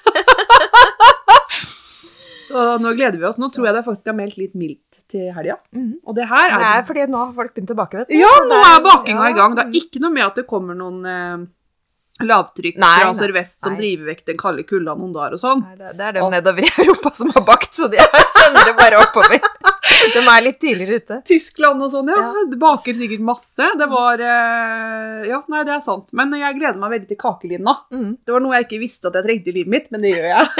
S2: <laughs> så nå gleder vi oss. Nå tror jeg det faktisk er meldt litt mildt til helga.
S1: -hmm.
S2: Og det her
S1: Det
S2: er
S1: er fordi nå har folk begynt å bake, vet du.
S2: Ja, nå er bakinga
S1: ja.
S2: i gang. Det er ikke noe med at det kommer noen eh, lavtrykk
S1: Nei,
S2: fra sørvest som
S1: Nei.
S2: driver vekk den kalde kulda noen dager og sånn.
S1: Nei, det, det er dem nedover i Europa som har bakt, så de <laughs> sender det bare oppover. De er litt tidligere ute.
S2: Tyskland og sånn, ja.
S1: Ja.
S2: Det baker sikkert masse. Det var eh, Ja, nei, det er sant. Men jeg gleder meg veldig til kakelinna.
S1: Mm.
S2: Det var noe jeg ikke visste at jeg trengte i livet mitt, men det gjør jeg. <laughs>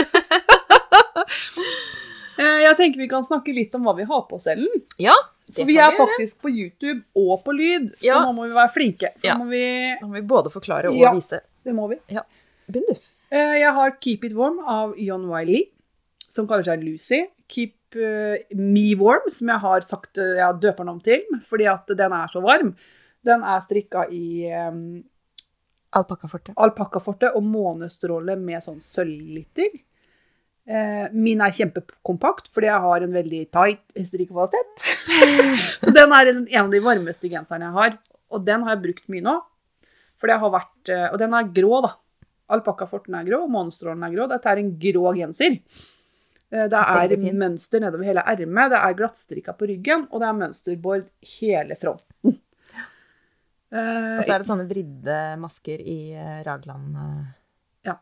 S2: Eh, jeg tenker vi kan snakke litt om hva vi har på oss, Ellen.
S1: Ja,
S2: For vi er
S1: vi gjøre.
S2: faktisk på YouTube og på lyd,
S1: Ja.
S2: så nå må vi være flinke.
S1: Ja.
S2: nå må vi
S1: Da må vi både forklare og
S2: Ja.
S1: vise.
S2: Det må vi.
S1: Begynn, du.
S2: Eh, Jeg har Keep It Warm av John Wiley, som kaller seg Lucy. Keep eh, Me Warm, som jeg har sagt eh, jeg døper den om til, fordi at den er så varm. Den er strikka i um,
S1: Alpakkaforte.
S2: alpakkaforte og månestråle med sånn sølvglitter. Eh, min er kjempekompakt, fordi jeg har en veldig tight hesterikkvalitet. <laughs> så den er en, en av de varmeste genserne jeg har. Og den har jeg brukt mye nå. For det har vært, eh, og den er grå, da. Alpakkaforten er grå, månestrålen er grå. Dette er en grå genser. Eh, Det er mønster nedover hele ermet, det er glattstrikka på ryggen, og det er mønsterbord hele fronten.
S1: Og så er det sånne vridde masker i
S2: Ja.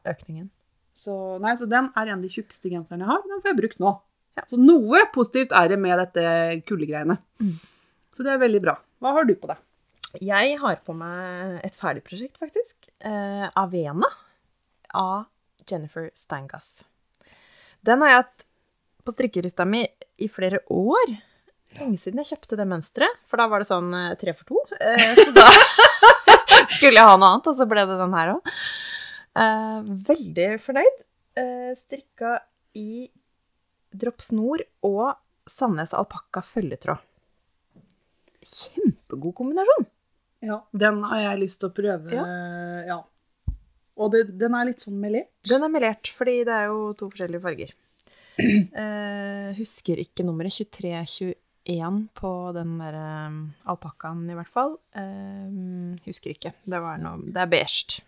S2: Så, nei, så den er en av de tjukkeste genserne jeg har. Den får jeg brukt nå.
S1: Ja.
S2: Så noe positivt er det med dette kuldegreiene.
S1: Mm.
S2: Så det er veldig bra. Hva har du på deg?
S1: Jeg har på meg et ferdig prosjekt, faktisk. Eh, Avena av Jennifer Stangas. Den har jeg hatt på strikkerista mi i flere år. Lenge siden jeg kjøpte det mønsteret, for da var det sånn eh, tre for to. Eh, så da <laughs> skulle jeg ha noe annet, og så ble det den her òg. Eh, veldig fornøyd. Eh, strikka i droppsnor og Sandnes alpakka følgetråd. Kjempegod kombinasjon.
S2: Ja, Den har jeg lyst til å prøve. Ja. Og det, den er litt sånn melert?
S1: Den er melert, fordi det er jo to forskjellige farger. <clears throat> Eh, husker ikke nummeret. 2321 på den der alpakkaen, i hvert fall. Eh, husker ikke. Det, var noe, det er beige.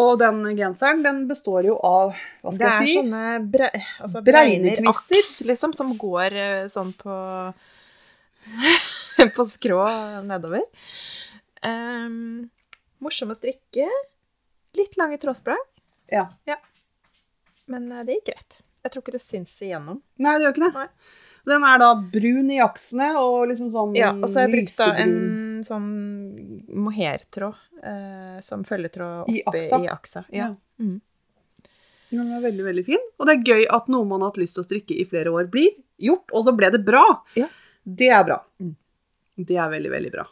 S2: Og den genseren den består jo av Hva skal
S1: er
S2: jeg si?
S1: sånne bre, altså
S2: Bregnekvister.
S1: liksom, som går eh, sånn på <laughs> På skrå nedover. Um, morsom å strikke. Litt lange trådsprang,
S2: Ja.
S1: men eh, det gikk greit. Jeg tror ikke du syns igjennom.
S2: Nei, det gjør ikke det.
S1: Nei.
S2: Den er da brun i aksene og liksom sånn
S1: Ja, og så har jeg brukt da en sånn mohairtråd eh, som følgetråd
S2: I aksa?
S1: i aksa. Ja.
S2: Ja.
S1: Mm.
S2: Den er veldig, veldig fin. Og det er gøy at noe man har hatt lyst til å strikke i flere år, blir gjort, og så ble det bra.
S1: Ja.
S2: Det er bra.
S1: Mm.
S2: Det er veldig, veldig bra.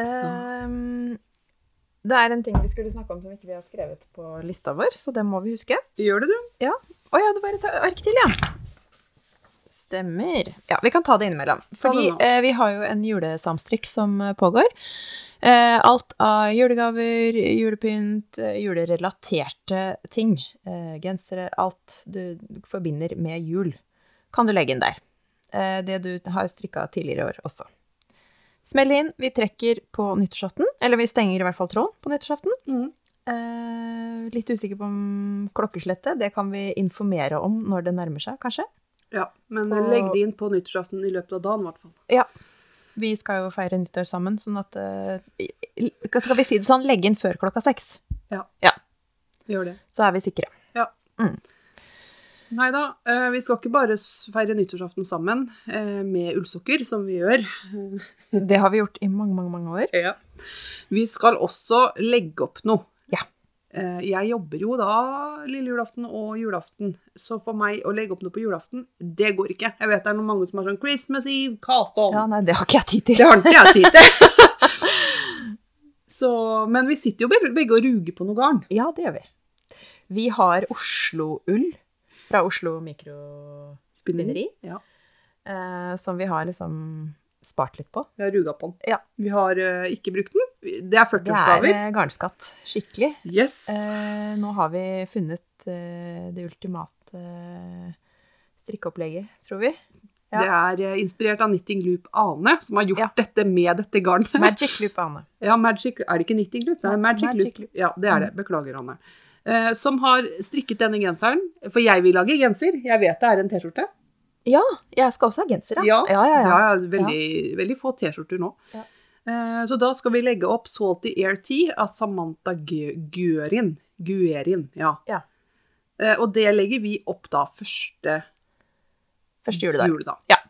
S2: Så.
S1: Ehm, det er en ting vi skulle snakke om som ikke vi har skrevet på lista vår, så det må vi huske.
S2: Gjør det, du?
S1: Å ja, det var et ark til, ja. Stemmer. Ja, vi kan ta det innimellom. Fordi eh, vi har jo en julesamstrikk som eh, pågår. Eh, alt av julegaver, julepynt, eh, julerelaterte ting. Eh, gensere, alt du forbinder med jul, kan du legge inn der. Eh, det du har strikka tidligere i år også. Smell inn. Vi trekker på nyttårsaften, eller vi stenger i hvert fall tråden på nyttårsaften.
S2: Mm.
S1: Eh, litt usikker på om klokkeslettet. Det kan vi informere om når det nærmer seg, kanskje.
S2: Ja, men
S1: Og-
S2: legg det inn på nyttårsaften i løpet av dagen, i hvert fall.
S1: Ja. Vi skal jo feire nyttår sammen, sånn at eh, Skal vi si det sånn, legge inn før klokka seks.
S2: Gjør det.
S1: Så er vi sikre.
S2: Nei da, eh, vi skal ikke bare feire nyttårsaften sammen eh, med ullsokker, som vi gjør.
S1: Det har vi gjort i mange, mange, mange år.
S2: Ja. Vi skal også legge opp noe. Eh, Jeg jobber jo da lille julaften og julaften, så for meg å legge opp noe på julaften, det går ikke. Jeg vet det er noen mange som har sånn Christmas Eve, cast on.
S1: Ja, nei, det har ikke jeg tid til.
S2: Det har ikke jeg tid til. <laughs> så, men vi sitter jo begge begge og ruger på noe garn.
S1: Ja, det gjør vi. Vi har Oslo-ull fra Oslo Mikrospinneri,
S2: Ja,
S1: eh, som vi har liksom spart litt på.
S2: vi har ruga på den.
S1: Ja.
S2: Vi har eh, ikke brukt den. Det er
S1: Det
S2: 40-årsgaver.
S1: er eh, garnskatt. Skikkelig.
S2: Yes.
S1: Eh, nå har vi funnet eh, det ultimate eh, strikkeopplegget, tror vi. ja.
S2: Det er eh, inspirert av Knitting Loop Ane, som har gjort
S1: Ja.
S2: dette med dette garnet.
S1: Magic Loop Ane. <laughs>
S2: Ja, Magic Er det ikke Knitting Loop? Det
S1: Ja,
S2: Magic,
S1: Magic
S2: Loop.
S1: Loop. Mm.
S2: Ja, det er det. Beklager, Anne. Eh, som har strikket denne genseren. For jeg vil lage genser. Jeg vet det er en T-skjorte.
S1: Ja, jeg skal også ha genser,
S2: Ja,
S1: ja. ja, ja.
S2: Ja, veldig, veldig få T-skjorter nå.
S1: Ja.
S2: Eh, så da skal vi legge opp Salty Air Tea av Samantha Guerin. Guerin, ja.
S1: Ja.
S2: Eh, og det legger vi opp da første
S1: Første juledag.
S2: juledag.
S1: Ja.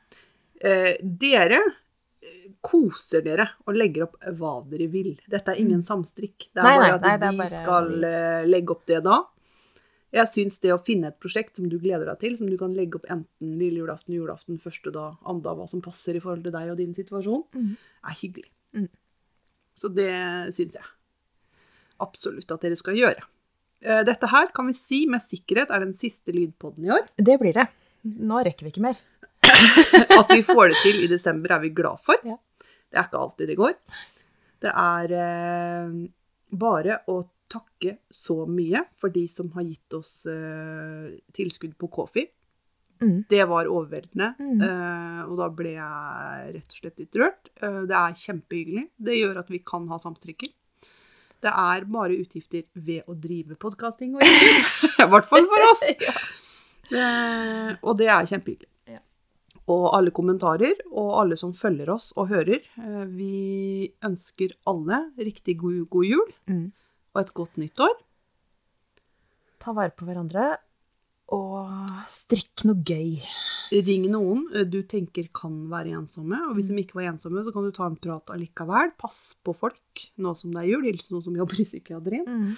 S2: Eh, dere koser dere og legger opp hva dere vil. Dette er ingen samstrikk. Det er
S1: Mm. Nei,
S2: bare at
S1: nei, nei,
S2: vi
S1: bare
S2: skal legge opp det da. Jeg syns det å finne et prosjekt som du gleder deg til, som du kan legge opp enten lille julaften, julaften, første dag, andre dag, hva som passer i forhold til deg og din situasjon,
S1: mm.
S2: er hyggelig.
S1: Mm.
S2: Så det syns jeg absolutt at dere skal gjøre. Eh, Dette her kan vi si med sikkerhet er den siste lydpodden i år. <laughs>
S1: Det blir det. Nå rekker vi ikke mer.
S2: At vi får det til i desember, er vi glad for.
S1: Ja.
S2: Det er ikke alltid det går. Det er eh, bare å takke så mye for de som har gitt oss eh, tilskudd på Kofi.
S1: Mm.
S2: Det var overveldende,
S1: Mm.
S2: Uh, og da ble jeg rett og slett litt rørt. Uh, det er kjempehyggelig. Det gjør at vi kan ha samstrikker. Det er bare utgifter ved å drive podkasting og ikke. <laughs> I hvert fall for oss. <laughs> Eh, og det er kjempehyggelig.
S1: Ja.
S2: Og alle kommentarer, og alle som følger oss og hører. Vi ønsker alle riktig god, god jul
S1: Mm.
S2: og et godt nytt år.
S1: Ta vare på hverandre, og strikk noe gøy.
S2: Ring noen eh, du tenker kan være ensomme, og hvis de ikke var ensomme, så kan du ta en prat allikevel. Pass på folk nå som det er jul. Hils noen som jobber i psykiatrien.
S1: Mm.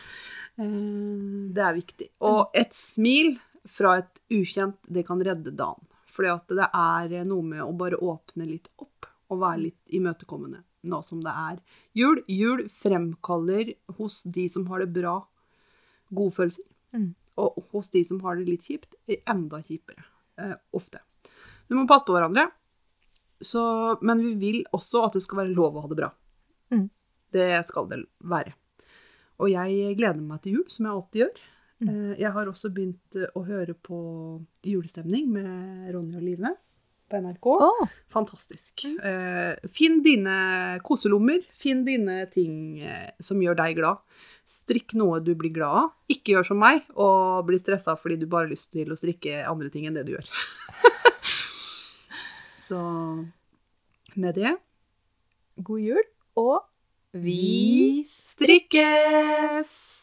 S2: Eh, Det er viktig. Og et smil fra et ukjent, det kan redde dagen. Fordi at det er noe med å bare åpne litt opp og være litt imøtekommende nå som det er jul. Jul fremkaller hos de som har det bra, gode følelser.
S1: Mm.
S2: Og hos de som har det litt kjipt, enda kjipere. Eh, ofte. Vi må passe på hverandre. Så, men vi vil også at det skal være lov å ha det bra.
S1: Mm.
S2: Det skal det være. Og jeg gleder meg til jul, som jeg alltid gjør.
S1: Mm.
S2: Eh, Jeg har også begynt eh, å høre på julestemning med Ronny og Live på NRK.
S1: Oh.
S2: Fantastisk. Eh, finn dine koselommer. Finn dine ting eh, som gjør deg glad. Strikk noe du blir glad av. Ikke gjør som meg og bli stressa fordi du bare har lyst til å strikke andre ting enn det du gjør. <laughs> Så med det
S1: god jul, og
S2: Vi strikkes!